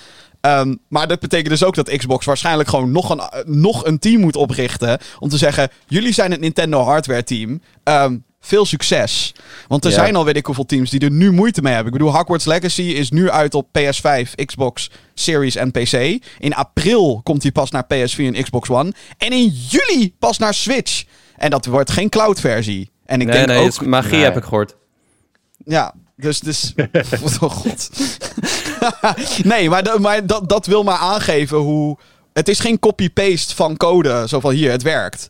Ehm, maar dat betekent dus ook dat Xbox waarschijnlijk gewoon nog een, nog een team moet oprichten. Om te zeggen: jullie zijn het Nintendo hardware team. Ehm, veel succes. Want er Ja. zijn al weet ik hoeveel teams die er nu moeite mee hebben. Ik bedoel, Hogwarts Legacy is nu uit op PS5, Xbox Series en PC. In april komt hij pas naar PS4 en Xbox One. En in juli pas naar Switch. En dat wordt geen cloud versie. En ik nee, denk nee, ook... magie Nee. heb ik gehoord. Ja, dus... dus oh god. nee, maar, dat- maar dat, dat wil maar aangeven hoe... Het is geen copy-paste van code, zo van hier, het werkt.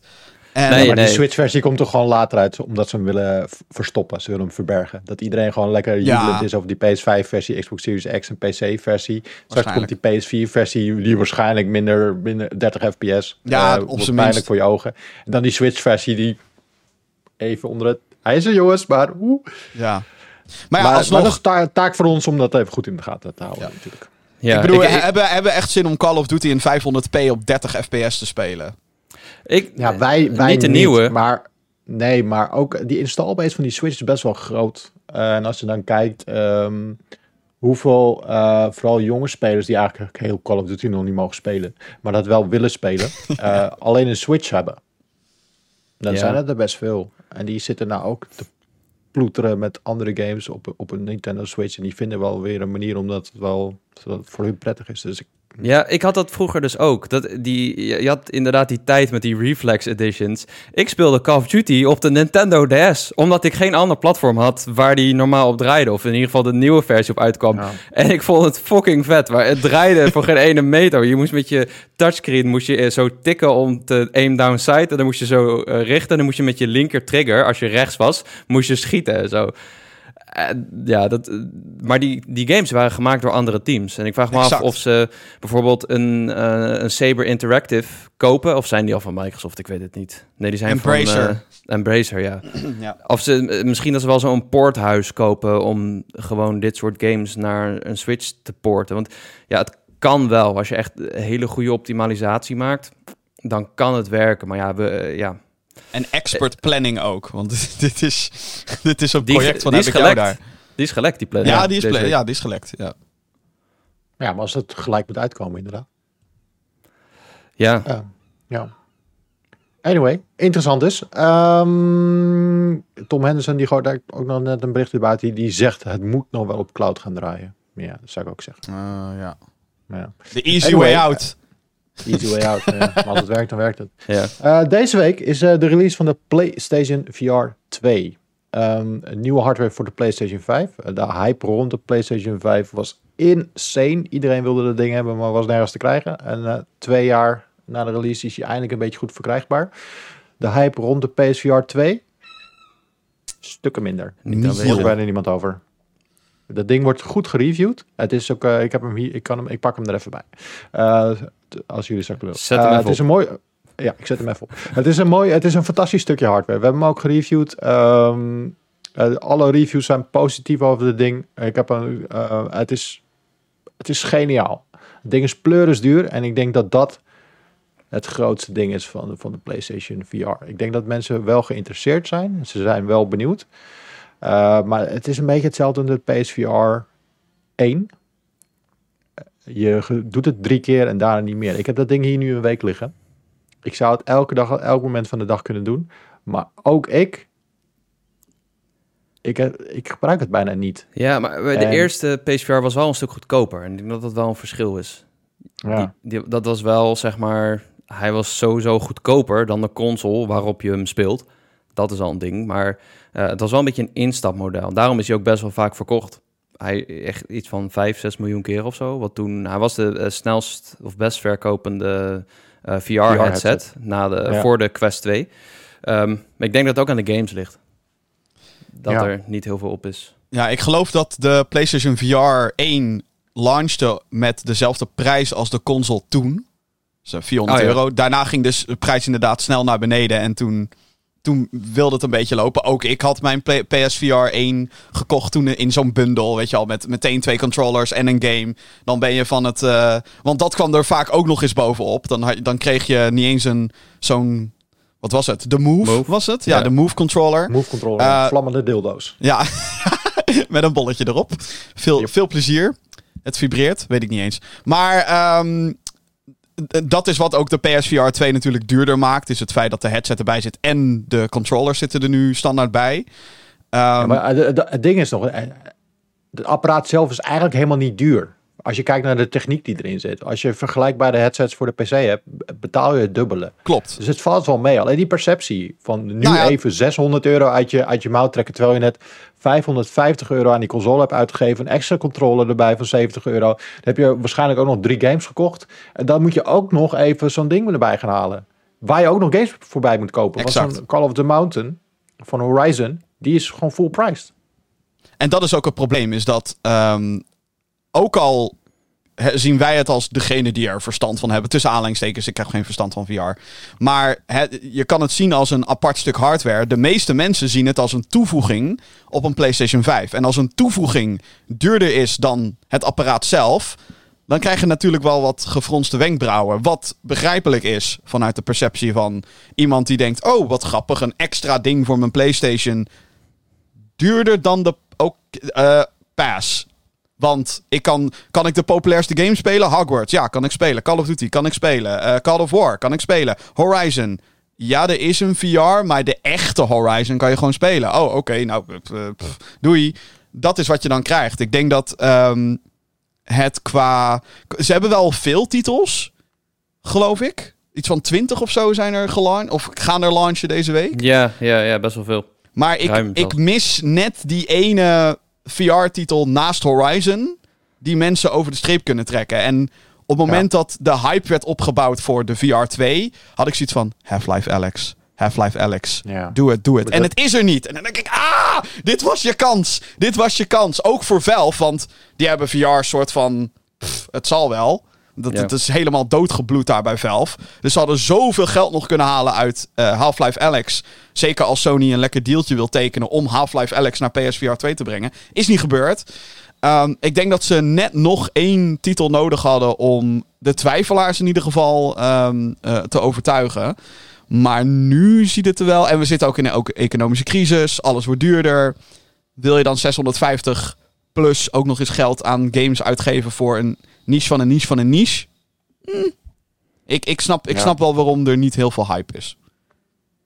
En, Nee, maar nee. die Switch-versie komt toch gewoon later uit, omdat ze hem willen verstoppen. Ze willen hem verbergen. Dat iedereen gewoon lekker Ja. jubelend is over die PS5-versie, Xbox Series X en PC-versie. Straks komt die PS4-versie, die waarschijnlijk minder, minder 30 fps. Ja, eh, op zijn pijnlijk minst. voor je ogen. En dan die Switch-versie, die even onder het ijzer, jongens. Maar, oeh. ja. Maar ja, maar, alsnog... maar dat is ta- taak voor ons om dat even goed in de gaten te houden, Ja. natuurlijk. Ja, ik bedoel, ik, ik, hebben, hebben echt zin om Call of Duty in 500p op 30 fps te spelen? ik- Ja, wij, wij niet de nieuwe. Maar nee, maar ook die installbase van die Switch is best wel groot. Eh, en als je dan kijkt ehm, hoeveel, eh, vooral jonge spelers die eigenlijk heel Call of Duty nog niet mogen spelen, maar dat wel willen spelen, eh, alleen een Switch hebben. Dan Ja. zijn het er best veel. En die zitten nou ook te ploeteren met andere games op, op een Nintendo Switch. En die vinden wel weer een manier omdat het wel zodat voor hun prettig is. Dus ik, Ja, ik had dat vroeger dus ook. Dat, die, je had inderdaad die tijd met die Reflex Editions. Ik speelde Call of Duty op de Nintendo DS. Omdat ik geen ander platform had waar die normaal op draaide. Of in ieder geval de nieuwe versie op uitkwam. Ja. En ik vond het fucking vet. Maar het draaide voor geen ene meter. Je moest met je touchscreen moest je eh, zo tikken om te aim down sight. En dan moest je zo eh, richten. En dan moest je met je linker trigger, als je rechts was, moest je schieten en zo. Eh, ja, dat, eh, maar die, die games waren gemaakt door andere teams. En ik vraag me Exact. af of ze bijvoorbeeld een, eh, een Saber Interactive kopen. Of zijn die al van Microsoft? Ik weet het niet. Nee, die zijn Embracer. van... eh, Embracer, ja. ja. Of ze, misschien dat ze wel zo'n poorthuis kopen om gewoon dit soort games naar een Switch te porten. Want ja, het kan wel. Als je echt hele goede optimalisatie maakt, dan kan het werken. Maar ja, we, ja. En expert planning ook. Want dit is, dit is een Die, project van die heb is ik jou daar. Die is gelekt, die planning. Ja, die is, Deze pla- week. ja, die is gelekt. Ja. ja, maar als het gelijk moet uitkomen inderdaad. Ja. Ja. ja. Anyway, interessant dus. Ehm, Tom Henderson, die gooit daar ook nog net een bericht buiten. Die, die zegt het moet nog wel op cloud gaan draaien. Ja, dat zou ik ook zeggen. Uh, ja. Ja, The easy Anyway, way out. Easy way out. ja. Maar als het werkt, dan werkt het. ja. Eh, deze week is eh, de release van de PlayStation VR 2. Ehm, een nieuwe hardware voor de PlayStation 5. Eh, de hype rond de PlayStation 5 was insane. Iedereen wilde dat ding hebben, maar was nergens te krijgen. En twee jaar na de release is hij eindelijk een beetje goed verkrijgbaar. De hype rond de PSVR 2 stukken minder. Daar hoort bijna niemand over. Dat ding wordt goed gereviewd. Het is ook, eh, ik heb hem hier, ik kan hem, ik pak hem er even bij. Eh, als jullie straks willen. Zet hem Eh, het is een mooi. Ja, ik zet hem even op. het is een mooi, het is een fantastisch stukje hardware. We hebben hem ook gereviewd. Ehm, eh, alle reviews zijn positief over het ding. Ik heb een, het is, het is geniaal. Het ding is pleurisduur en ik denk dat dat het grootste ding is van, van de PlayStation VR. Ik denk dat mensen wel geïnteresseerd zijn. Ze zijn wel benieuwd. Uh, maar het is een beetje hetzelfde in de PSVR 1. Je ge- doet het drie keer en daarna niet meer. Ik heb dat ding hier nu een week liggen. Ik zou het elke dag, elk moment van de dag kunnen doen. Maar ook ik, ik, ik gebruik het bijna niet. ja, maar de En- eerste PSVR was wel een stuk goedkoper. En ik denk dat dat wel een verschil is. Ja. Die, die- dat was wel, zeg maar... Hij was sowieso goedkoper dan de console waarop je hem speelt. Dat is al een ding. Maar eh, het was wel een beetje een instapmodel. Daarom is hij ook best wel vaak verkocht. Hij echt iets van 5, 6 miljoen keer of zo. Wat toen, hij was de eh, snelst of best verkopende eh, VR-headset na de, Ja. voor de Quest 2. Ehm, maar ik denk dat het ook aan de games ligt. Dat Ja. er niet heel veel op is. Ja, ik geloof dat de PlayStation VR 1 launchte met dezelfde prijs als de console toen. Dus 400 Oh, ja. euro. Daarna ging dus de prijs inderdaad snel naar beneden. En toen, toen wilde het een beetje lopen. Ook ik had mijn PSVR 1 gekocht toen in zo'n bundle. Weet je al, met meteen twee controllers en een game. Dan ben je van het... eh, want dat kwam er vaak ook nog eens bovenop. Dan, had- dan kreeg je niet eens een zo'n... Wat was het? De Move, Move. was het? Ja, Ja. de Move controller. Move controller, Eh, vlammende dildo's. Ja, met een bolletje erop. Veel, veel plezier. Het vibreert, weet ik niet eens. Maar ehm, dat is wat ook de PSVR 2 natuurlijk duurder maakt. Is het feit dat de headset erbij zit en de controllers zitten er nu standaard bij. Ehm, Ja, maar eh, de- de- het ding is nog, eh, het apparaat zelf is eigenlijk helemaal niet duur. Als je kijkt naar de techniek die erin zit. Als je vergelijkbare headsets voor de PC hebt, betaal je het dubbele. klopt. Dus het valt wel mee. Alleen die perceptie van nu Nou ja. even 600 euro uit je, uit je mouw trekken, terwijl je net 550 euro aan die console hebt uitgegeven, een extra controller erbij van 70 euro. Dan heb je waarschijnlijk ook nog drie games gekocht. En dan moet je ook nog even zo'n ding erbij gaan halen. Waar je ook nog games voorbij moet kopen. Want Exact. zo'n Call of the Mountain van Horizon, die is gewoon full priced. En dat is ook het probleem, is dat ehm, ook al zien wij het als degene die er verstand van hebben, tussen aanleidingstekens, ik heb geen verstand van VR. Maar je kan het zien als een apart stuk hardware. De meeste mensen zien het als een toevoeging op een PlayStation 5. En als een toevoeging duurder is dan het apparaat zelf, dan krijg je natuurlijk wel wat gefronste wenkbrauwen. Wat begrijpelijk is vanuit de perceptie van iemand die denkt: oh, wat grappig, een extra ding voor mijn PlayStation duurder dan de ook, eh, Pass. Want ik kan, kan ik de populairste game spelen? Hogwarts, ja, kan ik spelen. Call of Duty, kan ik spelen. Eh, Call of War, kan ik spelen. Horizon, ja, er is een VR, maar de echte Horizon kan je gewoon spelen. Oh, oké, nou, eh, pff, doei. Dat is wat je dan krijgt. Ik denk dat ehm, het qua... Ze hebben wel veel titels, geloof ik. Iets van 20 of zo zijn er gelanceerd. Of gaan er launchen deze week. Ja, ja, ja, best wel veel. Maar ik, Ruim ik mis net die ene VR-titel naast Horizon. Die mensen over de streep kunnen trekken. En op het moment dat de hype werd opgebouwd voor de VR 2, had ik zoiets van: Half-Life Alex. Half-Life Alex. Ja. Doe het, doe het. En het is er niet. En dan denk ik: ah, dit was je kans. Dit was je kans. Ook voor Valve, want die hebben VR soort van: pff, het zal wel. Dat, Ja. Is helemaal doodgebloed daar bij Valve. Dus ze hadden zoveel geld nog kunnen halen uit eh, Half-Life Alex. Zeker als Sony een lekker deeltje wil tekenen om Half-Life Alex naar PSVR 2 te brengen. Is niet gebeurd. Ehm, ik denk dat ze net nog één titel nodig hadden om de twijfelaars in ieder geval ehm, eh, te overtuigen. Maar nu ziet het er wel. En we zitten ook in een ook economische crisis. Alles wordt duurder. Wil je dan 650 plus ook nog eens geld aan games uitgeven voor een niche van een niche van een niche? Hm. Ik, ik, snap, ik Ja. snap wel waarom er niet heel veel hype is.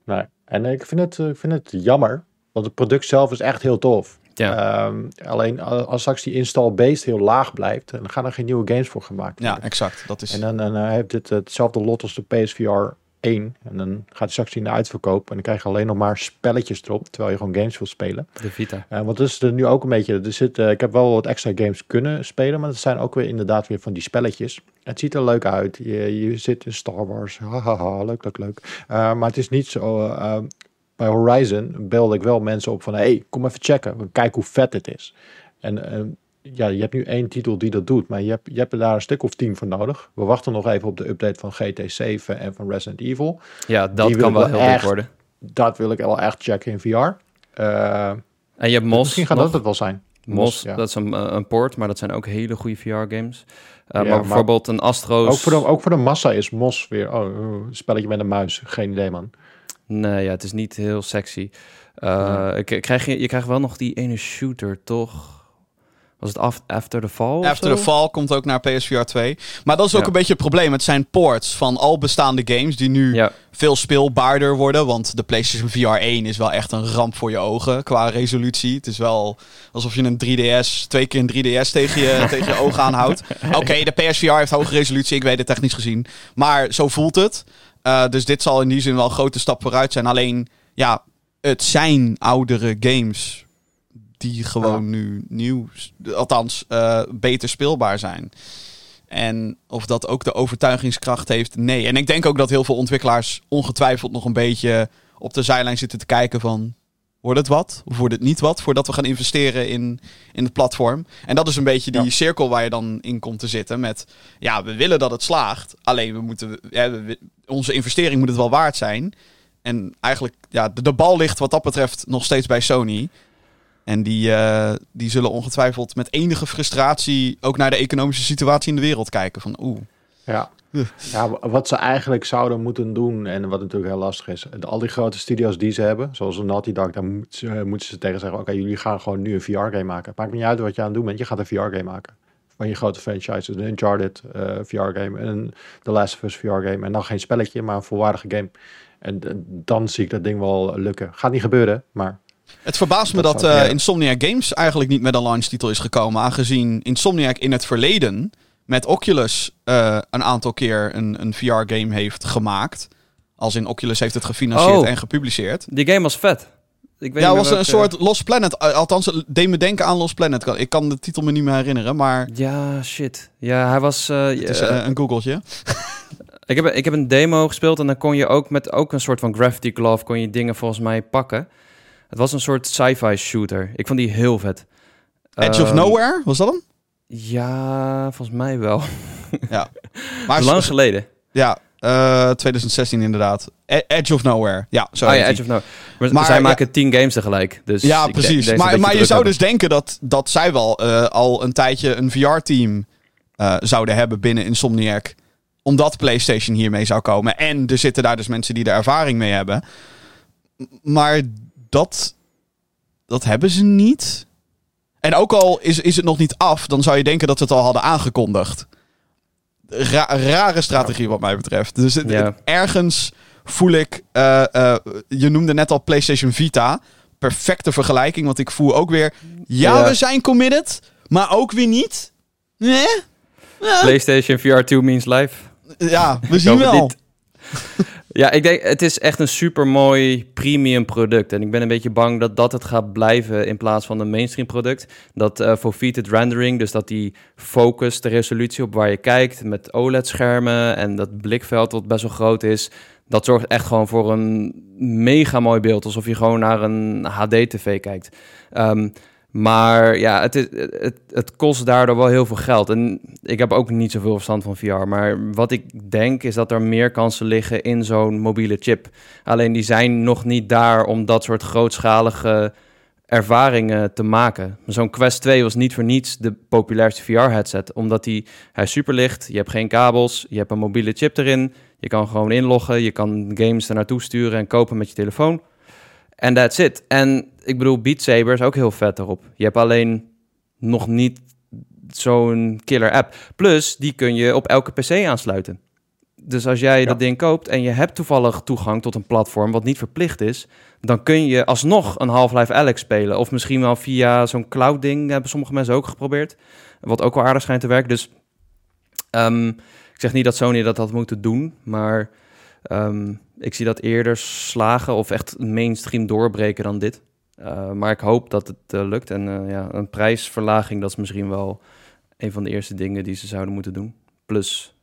Nee. En ik vind, het, eh, ik vind het jammer, want het product zelf is echt heel tof. Ja. Ehm, alleen a- als straks die install base heel laag blijft, dan gaan er geen nieuwe games voor gemaakt Ja, exact. Dat is... En dan, dan eh, heeft dit hetzelfde lot als de PSVR 1. En dan gaat het straks in de uitverkoop. En dan krijg je alleen nog maar spelletjes erop, terwijl je gewoon games wil spelen. De Vita. Eh, want dat is er nu ook een beetje. Er zit, eh, ik heb wel wat extra games kunnen spelen, maar het zijn ook weer inderdaad weer van die spelletjes. Het ziet er leuk uit. Je, je zit in Star Wars. Hahaha, leuk, leuk, leuk. Eh, maar het is niet zo. bij Horizon belde ik wel mensen op van: hey, kom even checken. Kijk hoe vet het is. En ja, je hebt nu één titel die dat doet, maar je hebt, je hebt daar een stuk of tien voor nodig. We wachten nog even op de update van GT7 en van Resident Evil. Ja, dat Die kan wel wel heel echt- worden. Dat wil ik wel echt checken in VR. Eh, En je hebt Mos. misschien gaat nog. dat het wel zijn. Mos, ja. dat is een, eh, een port, maar dat zijn ook hele goede VR-games. Ja, maar maar- bijvoorbeeld een Astro's... Ook voor, de, ook voor de massa is Mos weer oh, oh, een spelletje met een muis. Geen idee, man. Nee, ja, het is niet heel sexy. Eh, k- krijg je, je krijgt wel nog die ene shooter, toch? Was het af, After the Fall? After the Fall komt ook naar PSVR 2. Maar dat is ook Ja. een beetje het probleem. Het zijn ports van al bestaande games die nu Ja, veel speelbaarder worden. Want de PlayStation VR 1 is wel echt een ramp voor je ogen qua resolutie. Het is wel alsof je een 3DS, twee keer een 3DS tegen je, tegen je ogen aanhoudt. Oké, de PSVR heeft hoge resolutie, ik weet het technisch gezien. Maar zo voelt het. Eh, dus dit zal in die zin wel een grote stap vooruit zijn. Alleen, ja, het zijn oudere games die gewoon Ja. nu nieuw, althans eh, beter speelbaar zijn. En of dat ook de overtuigingskracht heeft, nee. En ik denk ook dat heel veel ontwikkelaars ongetwijfeld nog een beetje op de zijlijn zitten te kijken van... Wordt het wat? Of wordt het niet wat? Voordat we gaan investeren in, in het platform. En dat is een beetje die Ja. cirkel waar je dan in komt te zitten. Met, ja, we willen dat het slaagt. Alleen, we moeten, ja, we- onze investering moet het wel waard zijn. En eigenlijk, ja, de, de bal ligt wat dat betreft nog steeds bij Sony. En die, eh, die zullen ongetwijfeld met enige frustratie ook naar de economische situatie in de wereld kijken. Van, oeh, Ja. ja, wa- wat ze eigenlijk zouden moeten doen, en wat natuurlijk heel lastig is, al die grote studio's die ze hebben, zoals Naughty Dog, daar moet ze- moeten ze tegen zeggen, oké, jullie gaan gewoon nu een VR-game maken. Maakt niet uit wat je aan het doen bent, je gaat een VR-game maken. Van je grote franchises, een Uncharted eh, VR-game, en The Last of Us VR-game, en dan geen spelletje, maar een volwaardige game. En dan zie ik dat ding wel lukken. Gaat niet gebeuren, maar Het verbaast me Dat dat, eh, ja. Insomniac Games eigenlijk niet met een launchtitel is gekomen. Aangezien Insomniac in het verleden met Oculus eh, een aantal keer een, een VR-game heeft gemaakt. Als in Oculus heeft het gefinancierd Oh. en gepubliceerd. Die game was vet. Ik weet Ja, niet het was een soort Lost Planet. Eh, Althans, het deed me denken aan Lost Planet. Ik kan de titel me niet meer herinneren, maar Ja, shit. Ja, hij was... eh, het is een googeltje. ik, heb, ik heb een demo gespeeld en dan kon je ook met ook een soort van Gravity Glove... kon je dingen volgens mij pakken. Het was een soort sci-fi shooter. Ik vond die heel vet. Edge of Ehm, Nowhere, was dat hem? Ja, volgens mij wel. Maar Lang geleden. Ja, eh, 2016 inderdaad. E- Edge of Nowhere. Ja, zo oh ja. Edge of No. Maar, Maar, zij ja- maken tien games tegelijk. Dus Ja, denk- precies. Maar, maar je zou hebben. dus denken dat, dat zij wel eh, al een tijdje een VR-team eh, zouden hebben binnen Insomniac. Omdat PlayStation hiermee zou komen. En er zitten daar dus mensen die er ervaring mee hebben. Maar dat, dat hebben ze niet. En ook al is, is het nog niet af, dan zou je denken dat ze het al hadden aangekondigd. Ra- rare strategie wat mij betreft. Dus het- Ja. het- ergens voel ik... eh, eh, je noemde net al PlayStation Vita. Perfecte vergelijking, want ik voel ook weer... Ja, Ja. we zijn committed, maar ook weer niet. Nee? Ja, PlayStation VR 2 means life. ja we zien wel. Ja, ik denk, het is echt een super mooi premium product. En ik ben een beetje bang dat dat het gaat blijven in plaats van een mainstream product. Dat eh foveated rendering, dus dat die focus, de resolutie op waar je kijkt met OLED-schermen en dat blikveld wat best wel groot is, dat zorgt echt gewoon voor een mega mooi beeld. Alsof je gewoon naar een HD-tv kijkt. Ehm, maar ja, het, is, het, het kost daardoor wel heel veel geld. En ik heb ook niet zoveel verstand van VR. Maar wat ik denk is dat er meer kansen liggen in zo'n mobiele chip. Alleen die zijn nog niet daar om dat soort grootschalige ervaringen te maken. Zo'n Quest 2 was niet voor niets de populairste VR-headset. Omdat die, hij is super licht, je hebt geen kabels, je hebt een mobiele chip erin. Je kan gewoon inloggen, je kan games er naartoe sturen en kopen met je telefoon. En that's it. En ik bedoel, Beat Saber is ook heel vet erop. Je hebt alleen nog niet zo'n killer app. Plus, die kun je op elke PC aansluiten. Dus als jij Ja. dat ding koopt en je hebt toevallig toegang tot een platform wat niet verplicht is, dan kun je alsnog een Half-Life Alex spelen. Of misschien wel via zo'n cloud ding, hebben sommige mensen ook geprobeerd. Wat ook wel aardig schijnt te werken. Dus ehm, ik zeg niet dat Sony dat had moeten doen, maar ehm, ik zie dat eerder slagen of echt mainstream doorbreken dan dit. Uh, maar ik hoop dat het uh, lukt. En uh, ja, een prijsverlaging, dat is misschien wel een van de eerste dingen die ze zouden moeten doen. Plus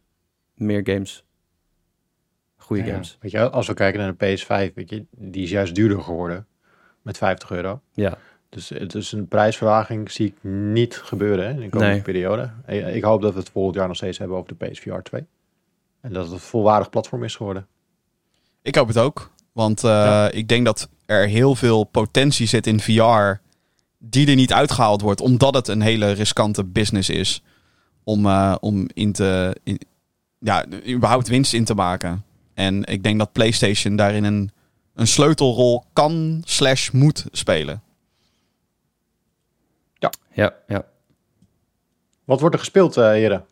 meer games. Goede Ja, games. Weet je, als we kijken naar de PS5, weet je, die is juist duurder geworden met 50 euro. Ja, Dus, dus een prijsverlaging zie ik niet gebeuren hè, in de komende Nee. periode. Ik, ik hoop dat we het volgend jaar nog steeds hebben over de PSVR 2. En dat het een volwaardig platform is geworden. Ik hoop het ook. Want eh, Ja. ik denk dat er heel veel potentie zit in VR die er niet uitgehaald wordt, omdat het een hele riskante business is om, eh, om in te, in- ja, überhaupt winst in te maken. En ik denk dat PlayStation daarin een, een sleutelrol kan slash moet spelen. ja, ja. Wat wordt er gespeeld, eh heren?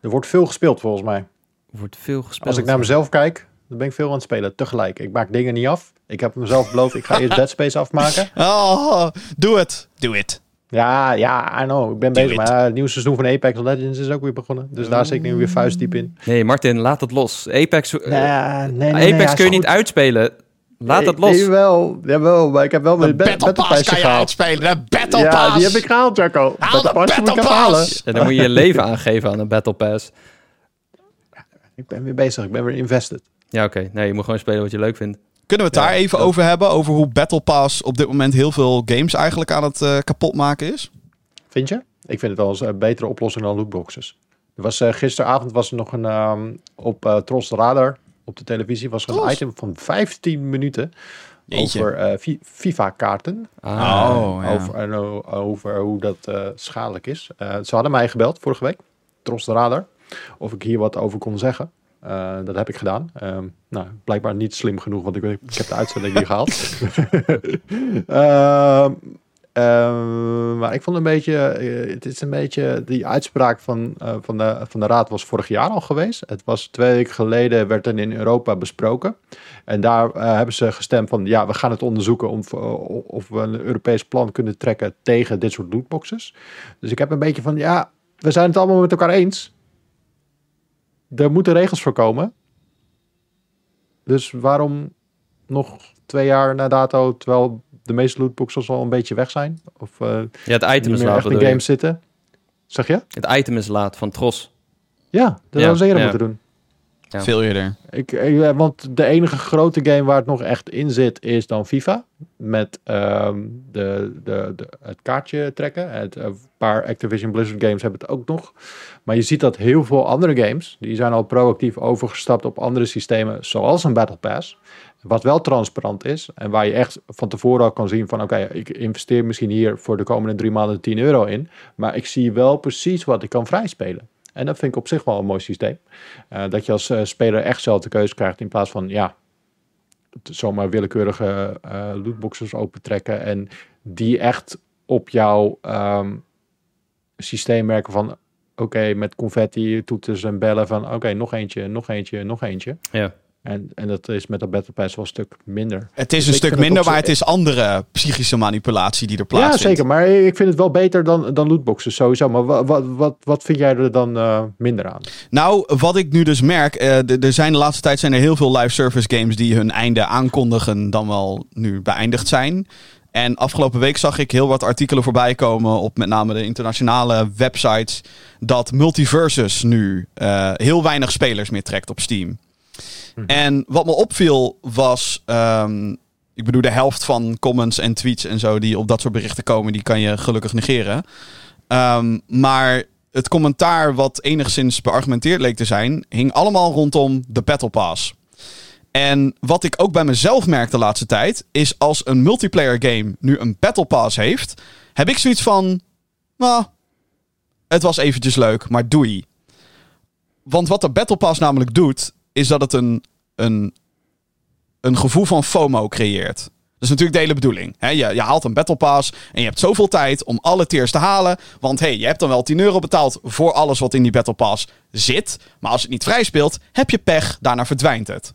Er wordt veel gespeeld volgens mij. Er wordt veel gespeeld. Als ik naar mezelf kijk, dan ben ik veel aan het spelen. Tegelijk. Ik maak dingen niet af. Ik heb mezelf beloofd, ik ga eerst Dead Space afmaken. Oh, doe het. Doe het. Ja, ja, I know. Ik ben Do bezig. it. Maar ja, het nieuwe seizoen van Apex Legends is ook weer begonnen. Dus daar zit ik nu weer vuistdiep in. Nee, Martin, laat het los. Apex, eh, Nee, nee, nee, Apex kun je niet goed. uitspelen. Laat het Nee, los. Nee, wel. Jawel, maar ik heb wel mijn Battle Battle Pass kan je gehaald. uitspelen. De Battle Ja, Pass. die heb ik gehaald, Jacko. Haal de Battle Pass moet ik Battle even halen. Pass. En dan moet je je leven aangeven aan een Battle Pass. Ik ben weer bezig. Ik ben weer invested. Ja, oké. Nee, je moet gewoon spelen wat je leuk vindt. Kunnen we het daar Ja, even dat- over hebben? Over hoe Battle Pass op dit moment heel veel games eigenlijk aan het eh, kapotmaken is? Vind je? Ik vind het wel eens een betere oplossing dan lootboxes. Er was, eh, gisteravond was er nog een ehm, op eh Tros Radar op de televisie was er een item van 15 minuten Jeetje. over eh, Fi- FIFA-kaarten. Ah, Oh, ja. over, over hoe dat eh, schadelijk is. Eh, ze hadden mij gebeld vorige week, Tros de Radar, of ik hier wat over kon zeggen. Eh, dat heb ik gedaan. Ehm, nou, blijkbaar niet slim genoeg, want ik, ik heb de uitzending niet gehaald. Ehm, ehm, maar ik vond een beetje, eh, het is een beetje, die uitspraak van, eh, van, de, van de raad was vorig jaar al geweest. Het was twee weken geleden, werd er in Europa besproken. En daar hebben ze gestemd van, ja, we gaan het onderzoeken om, eh, of we een Europees plan kunnen trekken tegen dit soort lootboxes. Dus ik heb een beetje van, ja, we zijn het allemaal met elkaar eens. Er moeten regels voor komen. Dus waarom nog twee jaar na dato, terwijl de meeste lootboxes al een beetje weg zijn? Of eh Ja, het item is laat, in je? games zitten? Zeg je? Het item is laat van Tros. Ja, dat Ja, hadden ze eerder ja. moeten doen. Ja. Veel eerder. Ik, ik, eh, want de enige grote game waar het nog echt in zit is dan FIFA. Met ehm, de, de, de, het kaartje trekken. Het, een paar Activision Blizzard games hebben het ook nog. Maar je ziet dat heel veel andere games, die zijn al proactief overgestapt op andere systemen, zoals een Battle Pass. Wat wel transparant is en waar je echt van tevoren al kan zien van oké, ik investeer misschien hier voor de komende drie maanden 10 euro in. Maar ik zie wel precies wat ik kan vrijspelen. En dat vind ik op zich wel een mooi systeem. Eh, dat je als eh, speler echt zelf de keuze krijgt in plaats van ja, zomaar willekeurige eh lootboxes opentrekken en die echt op jouw ehm, systeem merken van oké, met confetti, toeters en bellen van oké, nog eentje, nog eentje, nog eentje. Ja. En, en dat is met de Battle Pass wel een stuk minder. Het is Dus een stuk minder, maar het is andere psychische manipulatie die er Ja, plaatsvindt. zeker. Maar ik vind het wel beter dan, dan lootboxes sowieso. Maar wat, wat, wat, wat vind jij er dan eh, minder aan? Nou, wat ik nu dus merk, eh, er zijn de laatste tijd zijn er heel veel live service games die hun einde aankondigen, dan wel nu beëindigd zijn. En afgelopen week zag ik heel wat artikelen voorbij komen op met name de internationale websites dat Multiversus nu eh, heel weinig spelers meer trekt op Steam. En wat me opviel was, ehm, ik bedoel de helft van comments en tweets en zo die op dat soort berichten komen, die kan je gelukkig negeren. Ehm, maar het commentaar wat enigszins beargumenteerd leek te zijn, hing allemaal rondom de Battle Pass. En wat ik ook bij mezelf merk de laatste tijd, is als een multiplayer game nu een Battle Pass heeft, heb ik zoiets van, nou, het was eventjes leuk, maar doei. Want wat de Battle Pass namelijk doet, is dat het een, een, een gevoel van FOMO creëert. Dat is natuurlijk de hele bedoeling. Je, je haalt een Battle Pass en je hebt zoveel tijd om alle tiers te halen. Want hey, je hebt dan wel 10 euro betaald voor alles wat in die Battle Pass zit. Maar als het niet vrij speelt, heb je pech, daarna verdwijnt het.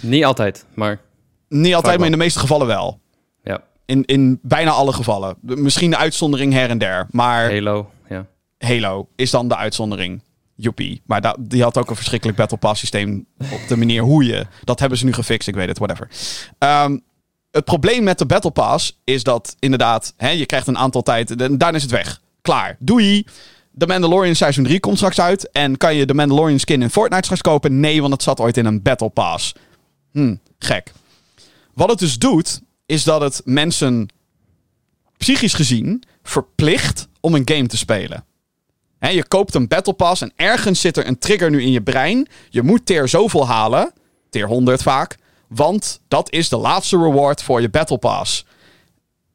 Niet altijd, maar Niet altijd, maar in de meeste gevallen wel. ja. In, in bijna alle gevallen. Misschien de uitzondering her en der. Maar Halo, ja. Halo is dan de uitzondering. Joepie. Maar die had ook een verschrikkelijk Battle Pass systeem op de manier hoe je... Dat hebben ze nu gefixt, ik weet het, whatever. Ehm, het probleem met de Battle Pass is dat inderdaad... Hè, je krijgt een aantal tijd en daarna is het weg. Klaar. Doei. The Mandalorian Seizoen 3 komt straks uit. En kan je de Mandalorian skin in Fortnite straks kopen? Nee, want het zat ooit in een Battle Pass. Hm, gek. Wat het dus doet, is dat het mensen psychisch gezien verplicht om een game te spelen. Je koopt een Battle Pass en ergens zit er een trigger nu in je brein. Je moet tier zoveel halen, tier 100 vaak, want dat is de laatste reward voor je Battle Pass.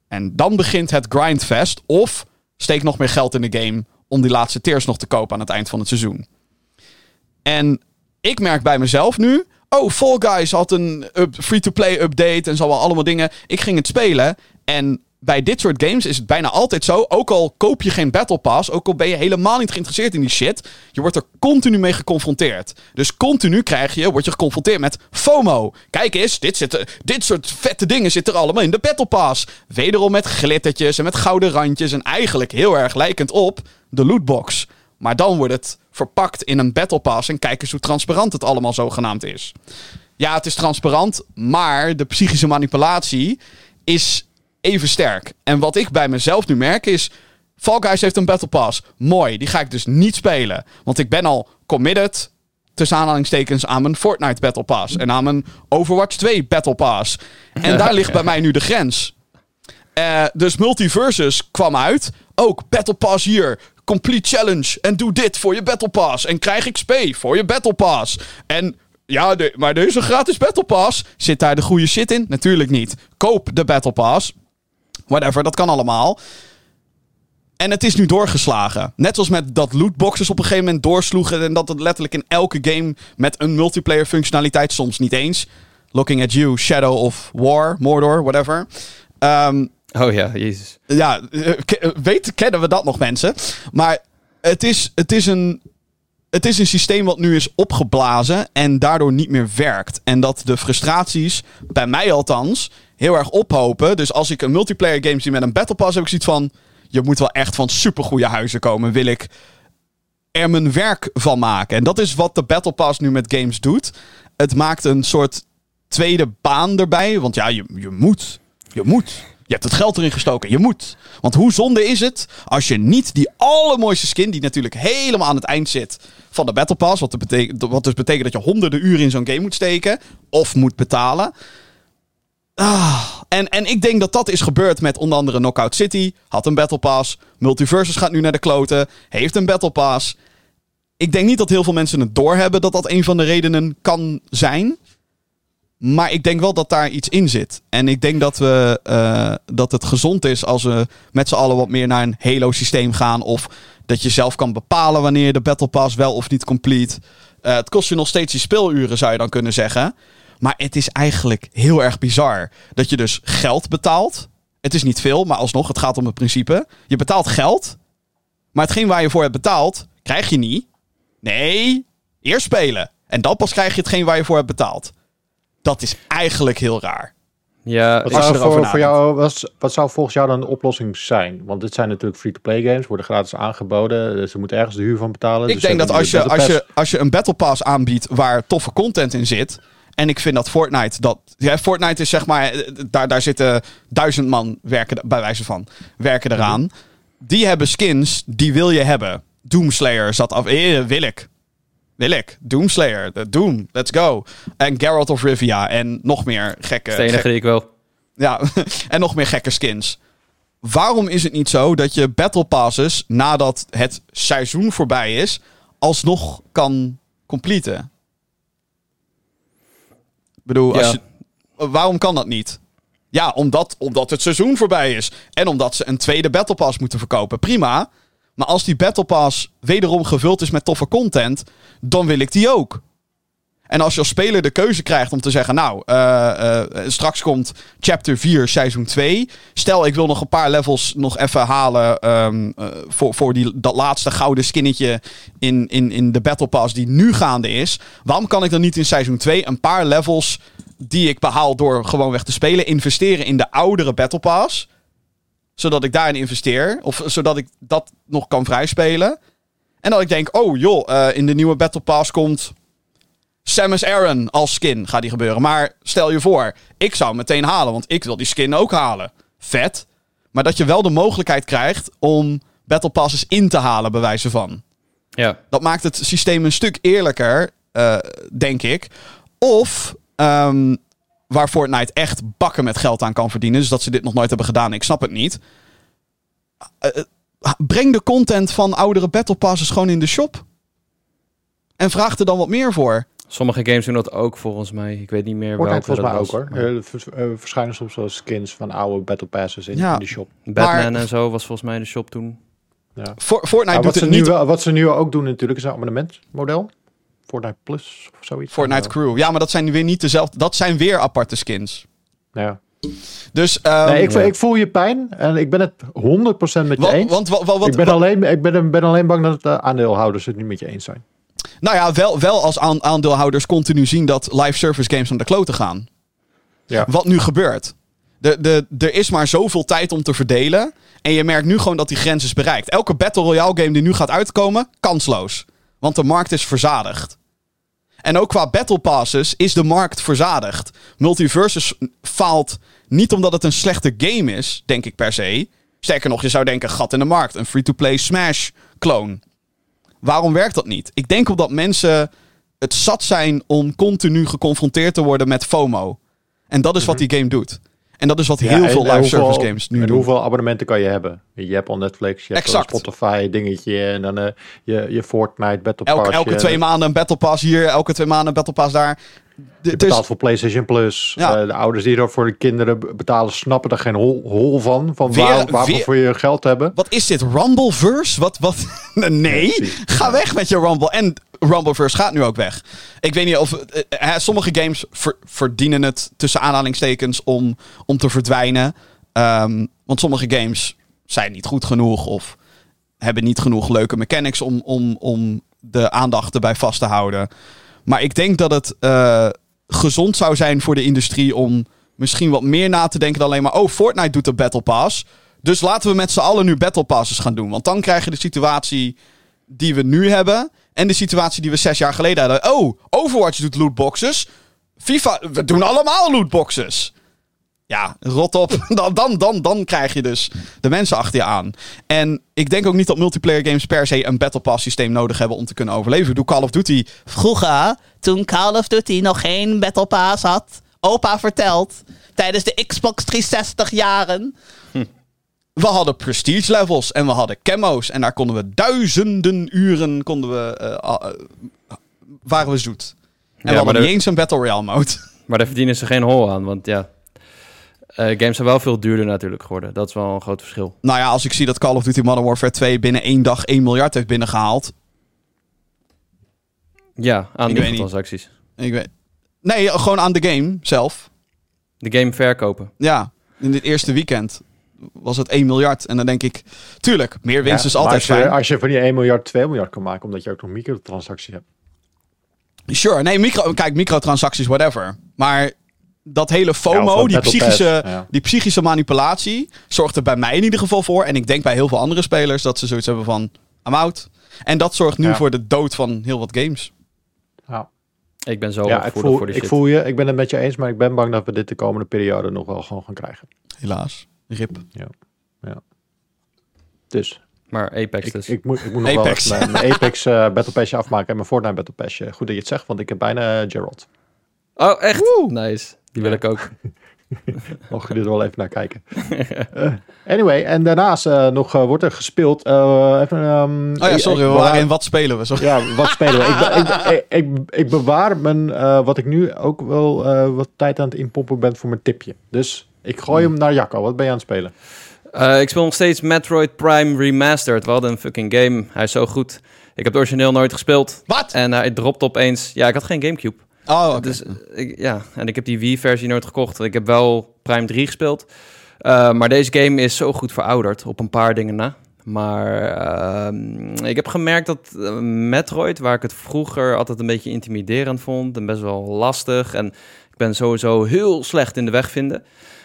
En dan begint het grindfest of steek nog meer geld in de game om die laatste tiers nog te kopen aan het eind van het seizoen. En ik merk bij mezelf nu, oh, Fall Guys had een free-to-play update en zo wel allemaal dingen. Ik ging het spelen en bij dit soort games is het bijna altijd zo. Ook al koop je geen Battle Pass, ook al ben je helemaal niet geïnteresseerd in die shit, je wordt er continu mee geconfronteerd. Dus continu krijg je, word je geconfronteerd met FOMO. Kijk eens, dit, zit, dit soort vette dingen zitten er allemaal in de Battle Pass. Wederom met glittertjes en met gouden randjes en eigenlijk heel erg lijkend op de lootbox. Maar dan wordt het verpakt in een Battle Pass en kijk eens hoe transparant het allemaal zogenaamd is. Ja, het is transparant, maar de psychische manipulatie is even sterk. En wat ik bij mezelf nu merk is... Fall Guys heeft een Battle Pass. Mooi, die ga ik dus niet spelen. Want ik ben al committed tussen aanhalingstekens aan mijn Fortnite Battle Pass. En aan mijn Overwatch 2 Battle Pass. En daar ligt bij mij nu de grens. Eh, dus Multiversus kwam uit. Ook Battle Pass hier. Complete challenge. En doe dit voor je Battle Pass. En krijg XP voor je Battle Pass. En ja, maar deze gratis Battle Pass. Zit daar de goede shit in? Natuurlijk niet. Koop de Battle Pass. Whatever, dat kan allemaal. En het is nu doorgeslagen. Net als met dat lootboxes op een gegeven moment doorsloegen. En dat het letterlijk in elke game met een multiplayer functionaliteit, soms niet eens. Looking at you, Shadow of War, Mordor, whatever. Ehm, Oh ja, jezus. ja, eh, ke- weet, kennen we dat nog, mensen? Maar het is, het, is een, het is een systeem wat nu is opgeblazen en daardoor niet meer werkt. En dat de frustraties, bij mij althans, heel erg ophopen. Dus als ik een multiplayer game zie met een Battle Pass, heb ik zoiets van... Je moet wel echt van supergoeie huizen komen, wil ik er mijn werk van maken. En dat is wat de Battle Pass nu met games doet. Het maakt een soort tweede baan erbij. Want ja, je, je moet. Je moet. Je hebt het geld erin gestoken. Je moet. Want hoe zonde is het als je niet die allermooiste skin, die natuurlijk helemaal aan het eind zit van de Battle Pass, wat, wat dus betekent dat je honderden uren in zo'n game moet steken, of moet betalen. Ah, en, en ik denk dat dat is gebeurd met onder andere Knockout City. Had een Battle Pass. Multiversus gaat nu naar de kloten. Heeft een Battle Pass. Ik denk niet dat heel veel mensen het doorhebben dat dat een van de redenen kan zijn. Maar ik denk wel dat daar iets in zit. En ik denk dat, we, eh, dat het gezond is als we met z'n allen wat meer naar een Halo-systeem gaan. Of dat je zelf kan bepalen wanneer de Battle Pass wel of niet complete. Eh, het kost je nog steeds die speeluren, zou je dan kunnen zeggen. Maar het is eigenlijk heel erg bizar. Dat je dus geld betaalt. Het is niet veel, maar alsnog, het gaat om het principe. Je betaalt geld. Maar hetgeen waar je voor hebt betaald, krijg je niet. Nee, eerst spelen. En dan pas krijg je hetgeen waar je voor hebt betaald. Dat is eigenlijk heel raar. Ja, Wat zou, voor, voor jou, wat, wat zou volgens jou dan de oplossing zijn? Want dit zijn natuurlijk free-to-play games, worden gratis aangeboden. Dus ze moeten ergens de huur van betalen. Ik dus denk ze dat als je, als, je, als je een Battle Pass aanbiedt waar toffe content in zit. En ik vind dat Fortnite dat. Ja, Fortnite is zeg maar. eh, Daar, daar zitten duizend man werken er- bij wijze van. Werken eraan. Die hebben skins die wil je hebben. Doomslayer zat af. Eh, wil ik. Wil ik. Doomslayer. de Doom. Let's go. En Geralt of Rivia. En nog meer gekke. dat enige die ik wil. ja, en nog meer gekke skins. Waarom is het niet zo dat je Battle Passes nadat het seizoen voorbij is, alsnog kan completen? Ik bedoel, als je, waarom kan dat niet? Ja, omdat, omdat het seizoen voorbij is. En omdat ze een tweede Battle Pass moeten verkopen. Prima. Maar als die Battle Pass wederom gevuld is met toffe content, dan wil ik die ook. En als je als speler de keuze krijgt om te zeggen: Nou, eh, eh, straks komt chapter 4, seizoen 2. Stel, ik wil nog een paar levels nog even halen. ehm, eh, voor, voor die, dat laatste gouden skinnetje in, in, in de Battle Pass die nu gaande is. Waarom kan ik dan niet in seizoen 2 een paar levels die ik behaal door gewoon weg te spelen, investeren in de oudere Battle Pass? Zodat ik daarin investeer. Of zodat ik dat nog kan vrijspelen. En dat ik denk: Oh joh, eh, in de nieuwe Battle Pass komt. Samus Aran als skin gaat die gebeuren. Maar stel je voor, ik zou hem meteen halen, want ik wil die skin ook halen. Vet. Maar dat je wel de mogelijkheid krijgt om Battle Passes in te halen, bij wijze van. Ja, Dat maakt het systeem een stuk eerlijker, eh, denk ik. Of ehm, waar Fortnite echt bakken met geld aan kan verdienen. Dus dat ze dit nog nooit hebben gedaan, ik snap het niet. Eh, eh, breng de content van oudere Battle Passes gewoon in de shop. En vraag er dan wat meer voor. sommige games doen dat ook volgens mij. Ik weet niet meer Fortnite welke volgens mij dat ook was. hoor. Eh, Er eh, verschijnen soms wel skins van oude Battle Passes in, Ja. in de shop. Batman Maar- en zo was volgens mij de shop toen. Ja. For- Fortnite Ja, doet wat, ze het nu niet. wel, wat ze nu ook doen natuurlijk is een abonnementmodel. Fortnite Plus of zoiets. Fortnite. Crew. Ja, maar dat zijn weer niet dezelfde. Dat zijn weer aparte skins. Ja. Dus. ehm, Nee, ik, voel- ja. ik voel je pijn en ik ben het 100% met je wa- eens. want wa- wa- wat, ik ben, alleen, ik ben, ben alleen bang dat de aandeelhouders het niet met je eens zijn. Nou ja, wel, wel als aan- aandeelhouders continu zien dat live service games naar de kloten gaan. Ja. Wat nu gebeurt. De, de, er is maar zoveel tijd om te verdelen. En je merkt nu gewoon dat die grens is bereikt. Elke Battle Royale game die nu gaat uitkomen, kansloos. Want de markt is verzadigd. En ook qua Battle Passes is de markt verzadigd. Multiversus faalt niet omdat het een slechte game is, denk ik per se. Sterker nog, je zou denken, gat in de markt. Een free-to-play Smash-clone. Waarom werkt dat niet? Ik denk omdat mensen het zat zijn om continu geconfronteerd te worden met FOMO. En dat is wat die game doet. En dat is wat heel veel live hoeveel- service games nu en doen. hoeveel abonnementen kan je hebben? Je hebt al Netflix, je hebt al. Spotify dingetje en dan eh, je, je Fortnite Battle Elke, Pass. elke je- twee maanden een Battle Pass hier, elke twee maanden een Battle Pass daar. Je De, dus, betaalt voor PlayStation Plus. Ja. Eh, de ouders die er voor de kinderen betalen, snappen er geen hol, hol van. Van Weer- waar, waarvoor weer- voor je geld hebben. wat is dit? Rumbleverse? Wat? wat? nee, ga weg met je Rumble. En Rumbleverse gaat nu ook weg. Ik weet niet of... eh, eh, sommige games ver- verdienen het tussen aanhalingstekens om, om te verdwijnen. Ehm, want sommige games zijn niet goed genoeg of hebben niet genoeg leuke mechanics om, om, om de aandacht erbij vast te houden. Maar ik denk dat het eh, gezond zou zijn voor de industrie om misschien wat meer na te denken dan alleen maar... Oh, Fortnite doet de Battle Pass. Dus laten we met z'n allen nu Battle Passes gaan doen. Want dan krijg je de situatie die we nu hebben... en de situatie die we zes jaar geleden hadden. Oh, Overwatch doet lootboxes. FIFA, we doen allemaal lootboxes. Ja, rot op. Dan, dan, dan, dan krijg je dus de mensen achter je aan. En ik denk ook niet dat multiplayer games per se een Battle Pass systeem nodig hebben om te kunnen overleven. Doe Call of Duty. Vroeger, toen Call of Duty nog geen Battle Pass had, opa vertelt, tijdens de Xbox 360 jaren. We hadden prestige levels en we hadden camo's. En daar konden we duizenden uren konden we, eh, ah, eh, waren we zoet. En we hadden de- niet eens een Battle Royale mode. Maar daar verdienen ze geen hol aan, want ja... eh, games zijn wel veel duurder natuurlijk geworden. Dat is wel een groot verschil. Nou ja, als ik zie dat Call of Duty Modern Warfare 2 binnen één dag 1 miljard heeft binnengehaald. Ja, aan niet. transacties. Ik weet... Nee, gewoon aan de game zelf. De game verkopen. Ja, in dit eerste weekend was het 1 miljard. En dan denk ik, tuurlijk, meer winst Ja, is maar altijd als je, fijn. als je van die 1 miljard 2 miljard kan maken, omdat je ook nog microtransacties hebt. Sure, nee, micro, kijk, microtransacties, whatever. Maar dat hele FOMO, die, psychische, Pass, ja. die psychische manipulatie, zorgt er bij mij in ieder geval voor. En ik denk bij heel veel andere spelers dat ze zoiets hebben van, I'm out. En dat zorgt nu Ja. voor de dood van heel wat games. Ja, Ik ben zo ja ik, voel, voor die ik shit. voel je. Ik ben het met je eens, maar ik ben bang dat we dit de komende periode nog wel gewoon gaan krijgen. Helaas. Rip. Dus Maar Apex ik, dus. ik, moet, ik moet nog Apex. wel mijn, mijn Apex eh, Battle Passje afmaken en mijn Fortnite Battle Passje. Goed dat je het zegt, want ik heb bijna eh, Gerald. Oh, echt? Nice. Die wil Ja. ik ook. Mocht je er wel even naar kijken. Eh, anyway, en daarnaast eh, nog wordt er gespeeld. eh, even, ehm, Oh ja, sorry, ik we bewaar- waren in wat spelen we? Sorry. Ja, wat spelen we? ik, ik, ik, ik, ik bewaar mijn, eh, wat ik nu ook wel eh, wat tijd aan het inpompen ben voor mijn tipje. Dus ik gooi hem naar Jacco. Wat ben je aan het spelen? Eh, ik speel nog steeds Metroid Prime Remastered. We hadden een fucking game. Hij is zo goed. Ik heb het origineel nooit gespeeld. Wat? En hij dropte opeens. Ja, ik had geen Gamecube. Oh, oké. Dus eh, ik, ja, en ik heb die Wii-versie nooit gekocht. Ik heb wel Prime 3 gespeeld. Eh, maar deze game is zo goed verouderd op een paar dingen na. Maar ehm, ik heb gemerkt dat Metroid, waar ik het vroeger altijd een beetje intimiderend vond en best wel lastig. En ik ben sowieso heel slecht in de weg vinden.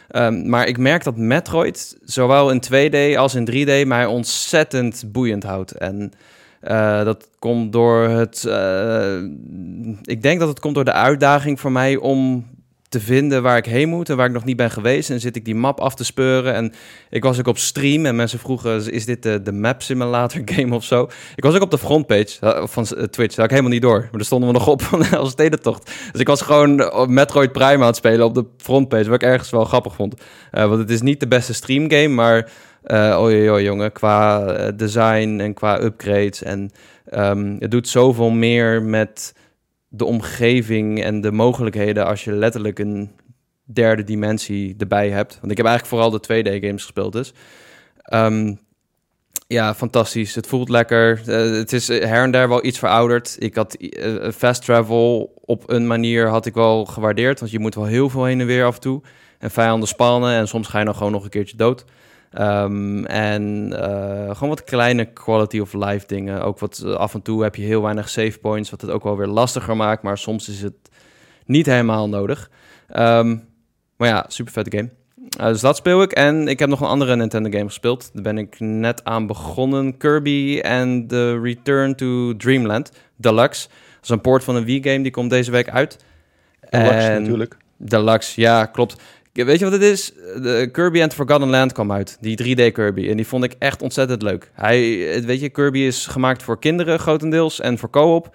Ehm, maar ik merk dat Metroid, zowel in 2D als in 3D, mij ontzettend boeiend houdt. En eh, dat komt door het. eh, ik denk dat het komt door de uitdaging voor mij om te vinden waar ik heen moet en waar ik nog niet ben geweest. En zit ik die map af te speuren. En ik was ook op stream en mensen vroegen: is dit de, de map simulator game of zo? Ik was ook op de frontpage eh, van eh, Twitch. Dat had ik helemaal niet door. Maar daar stonden we nog op van als stedentocht. Dus ik was gewoon Metroid Prime aan het spelen op de frontpage. Wat ik ergens wel grappig vond. Eh, want het is niet de beste stream game, maar. eh oei, oei, jongen, qua eh, design en qua upgrades. En ehm, het doet zoveel meer met de omgeving en de mogelijkheden als je letterlijk een derde dimensie erbij hebt. Want ik heb eigenlijk vooral de 2D-games gespeeld dus. Ehm, ja, fantastisch. Het voelt lekker. Eh, het is her en der wel iets verouderd. Ik had eh, fast travel op een manier had ik wel gewaardeerd. Want je moet wel heel veel heen en weer af en toe. En vijanden spannen en soms ga je dan gewoon nog een keertje dood. Ehm, en eh, gewoon wat kleine quality of life dingen. Ook wat eh, af en toe heb je heel weinig save points, wat het ook wel weer lastiger maakt. Maar soms is het niet helemaal nodig. Ehm, maar ja, super vette game. Eh, dus dat speel ik. En ik heb nog een andere Nintendo game gespeeld. Daar ben ik net aan begonnen. Kirby and the Return to Dreamland Deluxe. Dat is een port van een Wii-game, die komt deze week uit. Deluxe En- natuurlijk. Deluxe, ja, klopt. Weet je wat het is? De Kirby and the Forgotten Land kwam uit. Die 3D Kirby. En die vond ik echt ontzettend leuk. Hij, weet je, Kirby is gemaakt voor kinderen grotendeels en voor co-op.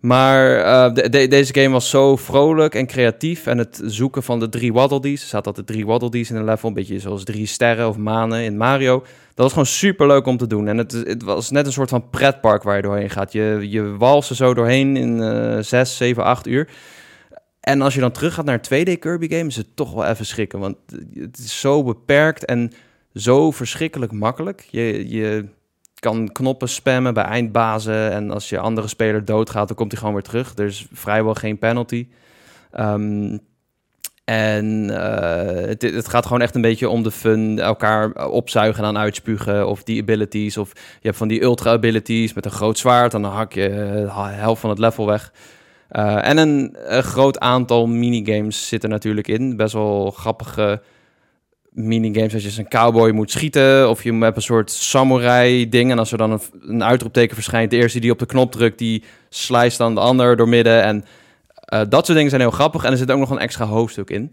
Maar de, deze game was zo vrolijk en creatief. En het zoeken van de drie Waddle Dees. Er zaten altijd drie Waddle Dees in een level. Een beetje zoals drie sterren of manen in Mario. Dat was gewoon super leuk om te doen. En het, het was net een soort van pretpark waar je doorheen gaat. Je, je walst er zo doorheen in uh, 6, 7, 8 uur. En als je dan terug gaat naar een 2D Kirby game, is het toch wel even schrikken. Want het is zo beperkt en zo verschrikkelijk makkelijk. Je, je kan knoppen spammen bij eindbazen. En als je andere speler doodgaat, dan komt hij gewoon weer terug. Er is vrijwel geen penalty. Um, en uh, het, het, gaat gewoon echt een beetje om de fun. Elkaar opzuigen en dan uitspugen. Of die abilities. Of je hebt van die ultra abilities met een groot zwaard. En dan hak je de helft van het level weg. Uh, en een, een, groot aantal minigames zitten natuurlijk in. Best wel grappige minigames. Als je een cowboy moet schieten. Of je hebt een soort samurai ding. En als er dan een, uitroepteken verschijnt. De eerste die op de knop drukt, die slijst dan de ander door midden. En uh, dat soort dingen zijn heel grappig. En er zit ook nog een extra hoofdstuk in.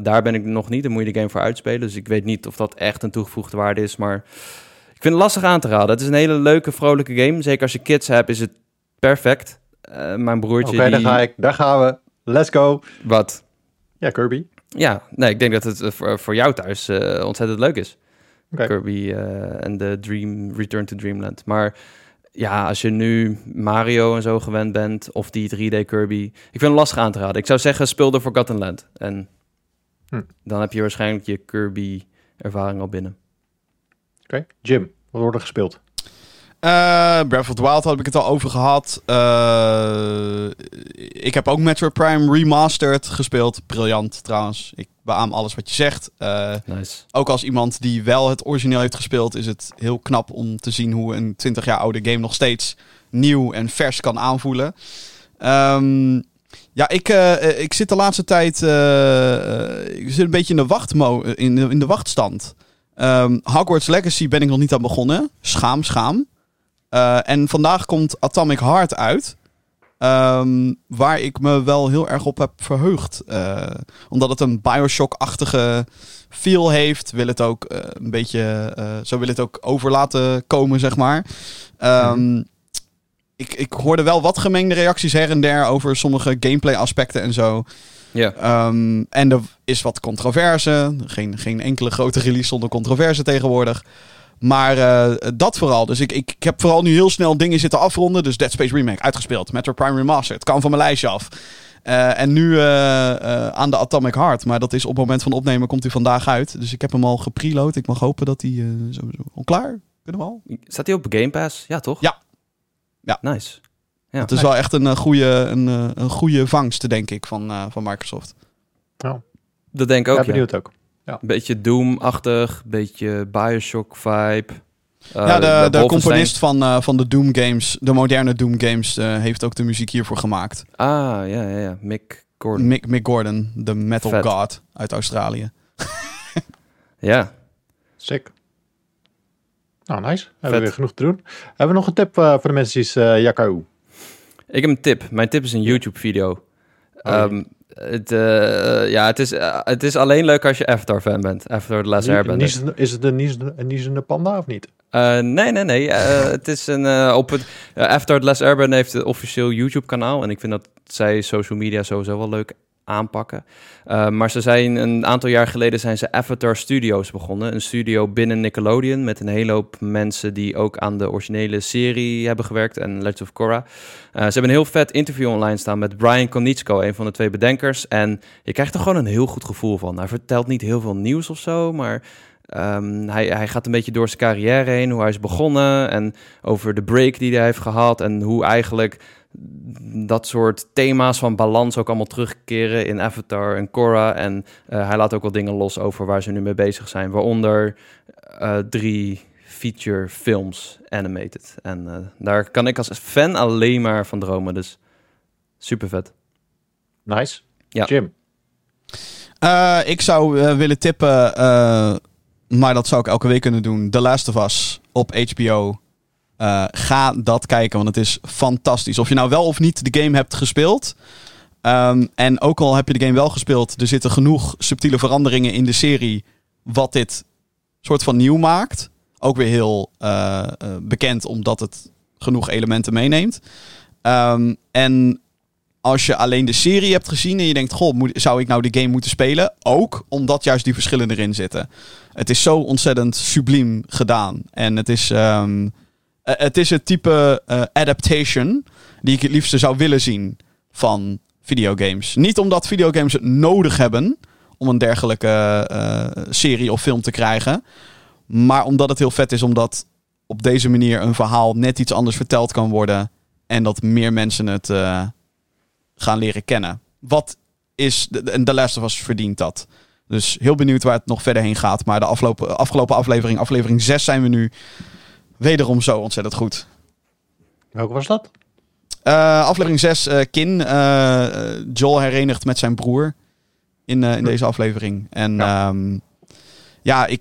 Daar ben ik nog niet. Daar moet je de game voor uitspelen. Dus ik weet niet of dat echt een toegevoegde waarde is. Maar ik vind het lastig aan te raden. Het is een hele leuke, vrolijke game. Zeker als je kids hebt, is het perfect. Uh, mijn broertje. Oké, die... daar, ga ik, daar gaan we. Let's go. Wat? Ja, Kirby. Ja, nee, ik denk dat het voor, voor jou thuis uh, ontzettend leuk is. Okay. Kirby en de Dream Return to Dreamland. Maar ja, als je nu Mario en zo gewend bent, of die 3D Kirby. Ik vind het lastig aan te raden. Ik zou zeggen, speel de Forgotten Land. En hm. dan heb je waarschijnlijk je Kirby-ervaring al binnen. Oké, okay. Jim, wat wordt er gespeeld? Uh, Breath of the Wild had ik het al over gehad. Uh, ik heb ook Metro Prime Remastered gespeeld. Briljant trouwens. Ik beaam alles wat je zegt. Uh, nice. Ook als iemand die wel het origineel heeft gespeeld, is het heel knap om te zien hoe een 20 jaar oude game nog steeds nieuw en vers kan aanvoelen. Um, ja, ik, ik zit de laatste tijd ik zit een beetje in de, wachtmo in de, in de wachtstand. Um, Hogwarts Legacy ben ik nog niet aan begonnen. Schaam, schaam. Uh, en vandaag komt Atomic Heart uit. Um, waar ik me wel heel erg op heb verheugd. Uh, omdat het een Bioshock-achtige feel heeft. Wil het ook uh, een beetje. zo wil het ook over laten komen, zeg maar. Um, mm. ik, ik hoorde wel wat gemengde reacties her en der over sommige gameplay-aspecten en zo. Ja. Yeah. Um, en er is wat controverse. Geen, geen enkele grote release zonder controverse tegenwoordig. Maar uh, dat vooral. Dus ik, ik, ik, heb vooral nu heel snel dingen zitten afronden. Dus Dead Space Remake uitgespeeld. Metro Prime Remastered. Het kan van mijn lijstje af. Uh, en nu uh, aan de Atomic Heart. Maar dat is op het moment van opnemen komt hij vandaag uit. Dus ik heb hem al gepreload. Ik mag hopen dat hij sowieso al klaar. Kunnen we al? Staat hij op Game Pass? Ja, toch? Ja. ja. Nice. Ja. Het is wel echt een goede, een, een goede vangst, denk ik, van, van Microsoft. Ja. Dat denk ik ook. Ja, benieuwd ook. Ja. Een beetje Doom-achtig, beetje Bioshock-vibe. Uh, ja, de, de componist van, uh, van de Doom games, de moderne Doom games, uh, heeft ook de muziek hiervoor gemaakt. Ah, ja, ja, ja. Mick Gordon. Mick, Mick Gordon, de metal Vet. god uit Australië. ja. Sick. Nou, nice. Vet. Hebben we weer genoeg te doen. Hebben we nog een tip voor de mensen die is? Ik heb een tip. Mijn tip is een YouTube-video. Oh, um, het, uh, ja, het, is, uh, het is alleen leuk als je Avatar fan bent. Avatar The Last Airbender. Is het een niezende panda of niet? Uh, nee, nee, nee. het is een... op het, Avatar The Last Airbender heeft een officieel YouTube kanaal. En ik vind dat zij social media sowieso wel leuk aanpakken. Uh, maar ze zijn een aantal jaar geleden zijn ze Avatar Studios begonnen. Een studio binnen Nickelodeon met een hele hoop mensen die ook aan de originele serie hebben gewerkt en Legends of Korra. Uh, ze hebben een heel vet interview online staan met Brian Konietzko, een van de twee bedenkers. En je krijgt er gewoon een heel goed gevoel van. Hij vertelt niet heel veel nieuws of zo, maar Um, hij, hij, gaat een beetje door zijn carrière heen, hoe hij is begonnen en over de break die hij heeft gehad en hoe eigenlijk dat soort thema's van balans ook allemaal terugkeren in Avatar en Korra. En uh, hij laat ook wel dingen los over waar ze nu mee bezig zijn, waaronder uh, drie feature films animated. En uh, daar kan ik als fan alleen maar van dromen, dus super vet. Nice. Ja. Jim? ik zou willen tippen maar dat zou ik elke week kunnen doen. The Last of Us op HBO. Uh, ga dat kijken, want het is fantastisch. Of je nou wel of niet de game hebt gespeeld. Um, en ook al heb je de game wel gespeeld, er zitten genoeg subtiele veranderingen in de serie. Wat dit soort van nieuw maakt. Ook weer heel uh, uh, bekend, omdat het genoeg elementen meeneemt. Ehm, en als je alleen de serie hebt gezien en je denkt, goh, moet, zou ik nou die game moeten spelen? Ook omdat juist die verschillen erin zitten. Het is zo ontzettend subliem gedaan. En het is, ehm, eh, het, is het type eh, adaptation die ik het liefste zou willen zien van videogames. Niet omdat videogames het nodig hebben om een dergelijke eh, serie of film te krijgen. Maar omdat het heel vet is, omdat op deze manier een verhaal net iets anders verteld kan worden. En dat meer mensen het eh, gaan leren kennen. Wat is. En The Last of Us verdient dat. Dus heel benieuwd waar het nog verder heen gaat. Maar de afgelopen, afgelopen aflevering, aflevering 6, zijn we nu wederom zo ontzettend goed. Welke was dat? Uh, aflevering 6, uh, Kin. Uh, Joel herenigt met zijn broer in, in deze aflevering. En ja, um, ja ik,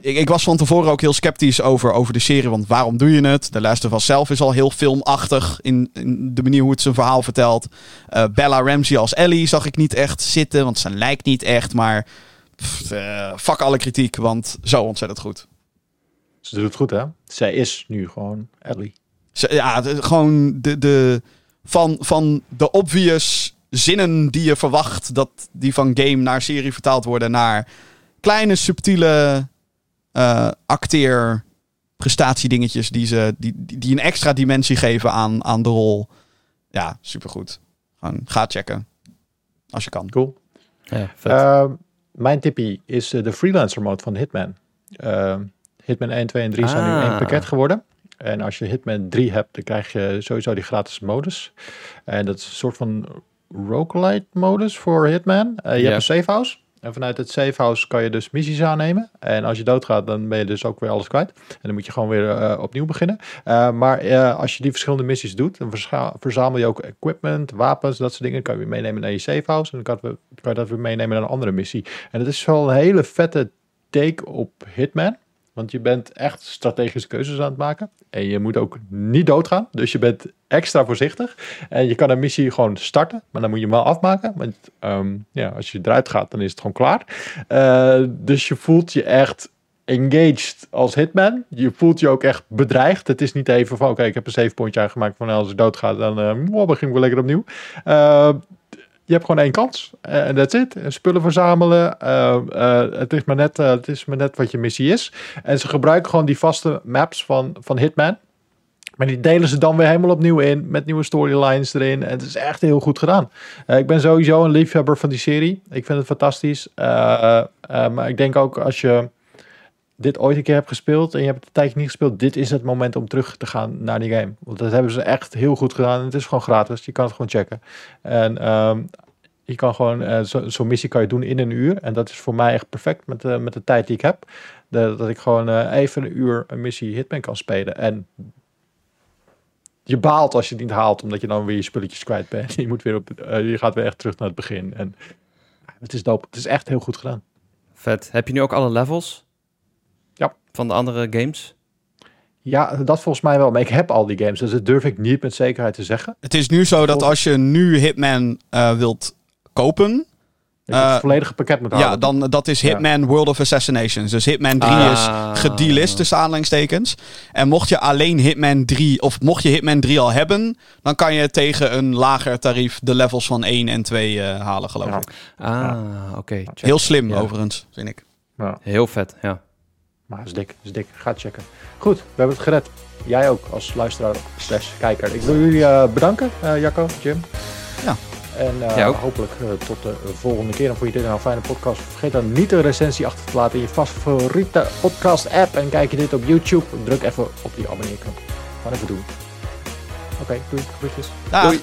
ik, ik, was van tevoren ook heel sceptisch over, over de serie. Want waarom doe je het? De Last of zelf is al heel filmachtig in, in de manier hoe het zijn verhaal vertelt. Bella Ramsey als Ellie zag ik niet echt zitten. Want ze lijkt niet echt. Maar pff, fuck alle kritiek. Want zo ontzettend goed. Ze doet het goed hè? Zij is nu gewoon Ellie. Ze, ja, de, gewoon de, de, van, van de obvious zinnen die je verwacht. Dat die van game naar serie vertaald worden. Naar kleine subtiele uh, acteer prestatiedingetjes die, ze, die, die een extra dimensie geven aan, aan de rol. Ja, supergoed. Gewoon ga checken. Als je kan. Cool. Ja, vet. Uh, mijn tippie is uh, de freelancer mode van Hitman. Uh, Hitman 1, 2 en 3 ah. zijn nu één pakket geworden. En als je Hitman 3 hebt, dan krijg je sowieso die gratis modus. En dat is een soort van roguelite modus voor Hitman. je yeah. hebt een safe house. En vanuit het safehouse kan je dus missies aannemen. En als je doodgaat, dan ben je dus ook weer alles kwijt. En dan moet je gewoon weer uh, opnieuw beginnen. Uh, maar uh, als je die verschillende missies doet, dan verzamel je ook equipment, wapens, dat soort dingen. kan je weer meenemen naar je safehouse. En dan kan, we, kan je dat weer meenemen naar een andere missie. En het is wel een hele vette take op Hitman. Want je bent echt strategische keuzes aan het maken. En je moet ook niet doodgaan. Dus je bent extra voorzichtig. En je kan een missie gewoon starten. Maar dan moet je hem wel afmaken. Want um, ja, als je eruit gaat, dan is het gewoon klaar. Uh, dus je voelt je echt engaged als hitman. Je voelt je ook echt bedreigd. Het is niet even van, oké, ik heb een save pointje aangemaakt. Van nou, als ik doodga, dan uh, begin ik wel lekker opnieuw. Uh, je hebt gewoon één kans. En uh, that's it. Spullen verzamelen. Uh, uh, het, is maar net, het is maar net wat je missie is. En ze gebruiken gewoon die vaste maps van, van Hitman. Maar die delen ze dan weer helemaal opnieuw in. Met nieuwe storylines erin. En het is echt heel goed gedaan. ik ben sowieso een liefhebber van die serie. Ik vind het fantastisch. maar ik denk ook als je dit ooit een keer hebt gespeeld en je hebt het een tijdje niet gespeeld, dit is het moment om terug te gaan naar die game. Want dat hebben ze echt heel goed gedaan. Het is gewoon gratis. Je kan het gewoon checken. En um, je kan gewoon, uh, zo'n zo missie kan je doen in een uur. En dat is voor mij echt perfect met, uh, met de tijd die ik heb. De, dat ik gewoon uh, even een uur een missie Hitman kan spelen. En je baalt als je het niet haalt, omdat je dan weer je spulletjes kwijt bent. Je, moet weer op, je gaat weer echt terug naar het begin. En het is dope. Het is echt heel goed gedaan. Vet. Heb je nu ook alle levels? Van de andere games? Ja, dat volgens mij wel. Maar ik heb al die games, dus dat durf ik niet met zekerheid te zeggen. Het is nu zo dat als je nu Hitman uh, wilt kopen... Het uh, volledige pakket moet halen. Ja, dan, dat is Hitman ja. World of Assassinations. Dus Hitman 3 ah. is gedelist tussen aanleidingstekens. En mocht je alleen Hitman 3, of mocht je Hitman 3 al hebben... dan kan je tegen een lager tarief de levels van 1 en 2 uh, halen, geloof ja. ik. Ah, oké. Okay. Heel slim, overigens, vind ik. Heel vet, ja. Maar is dik, is dik. Ga checken. Goed, we hebben het gered. Jij ook als luisteraar slash kijker. Ik wil jullie uh, bedanken, uh, Jacco, Jim. Ja. En uh, hopelijk tot de volgende keer. En vond je dit nou een fijne podcast? Vergeet dan niet een recensie achter te laten in je favoriete podcast app. En kijk je dit op YouTube, druk even op die abonneerknop. Gewoon even doen. Oké, okay, doei. Groetjes. Doei.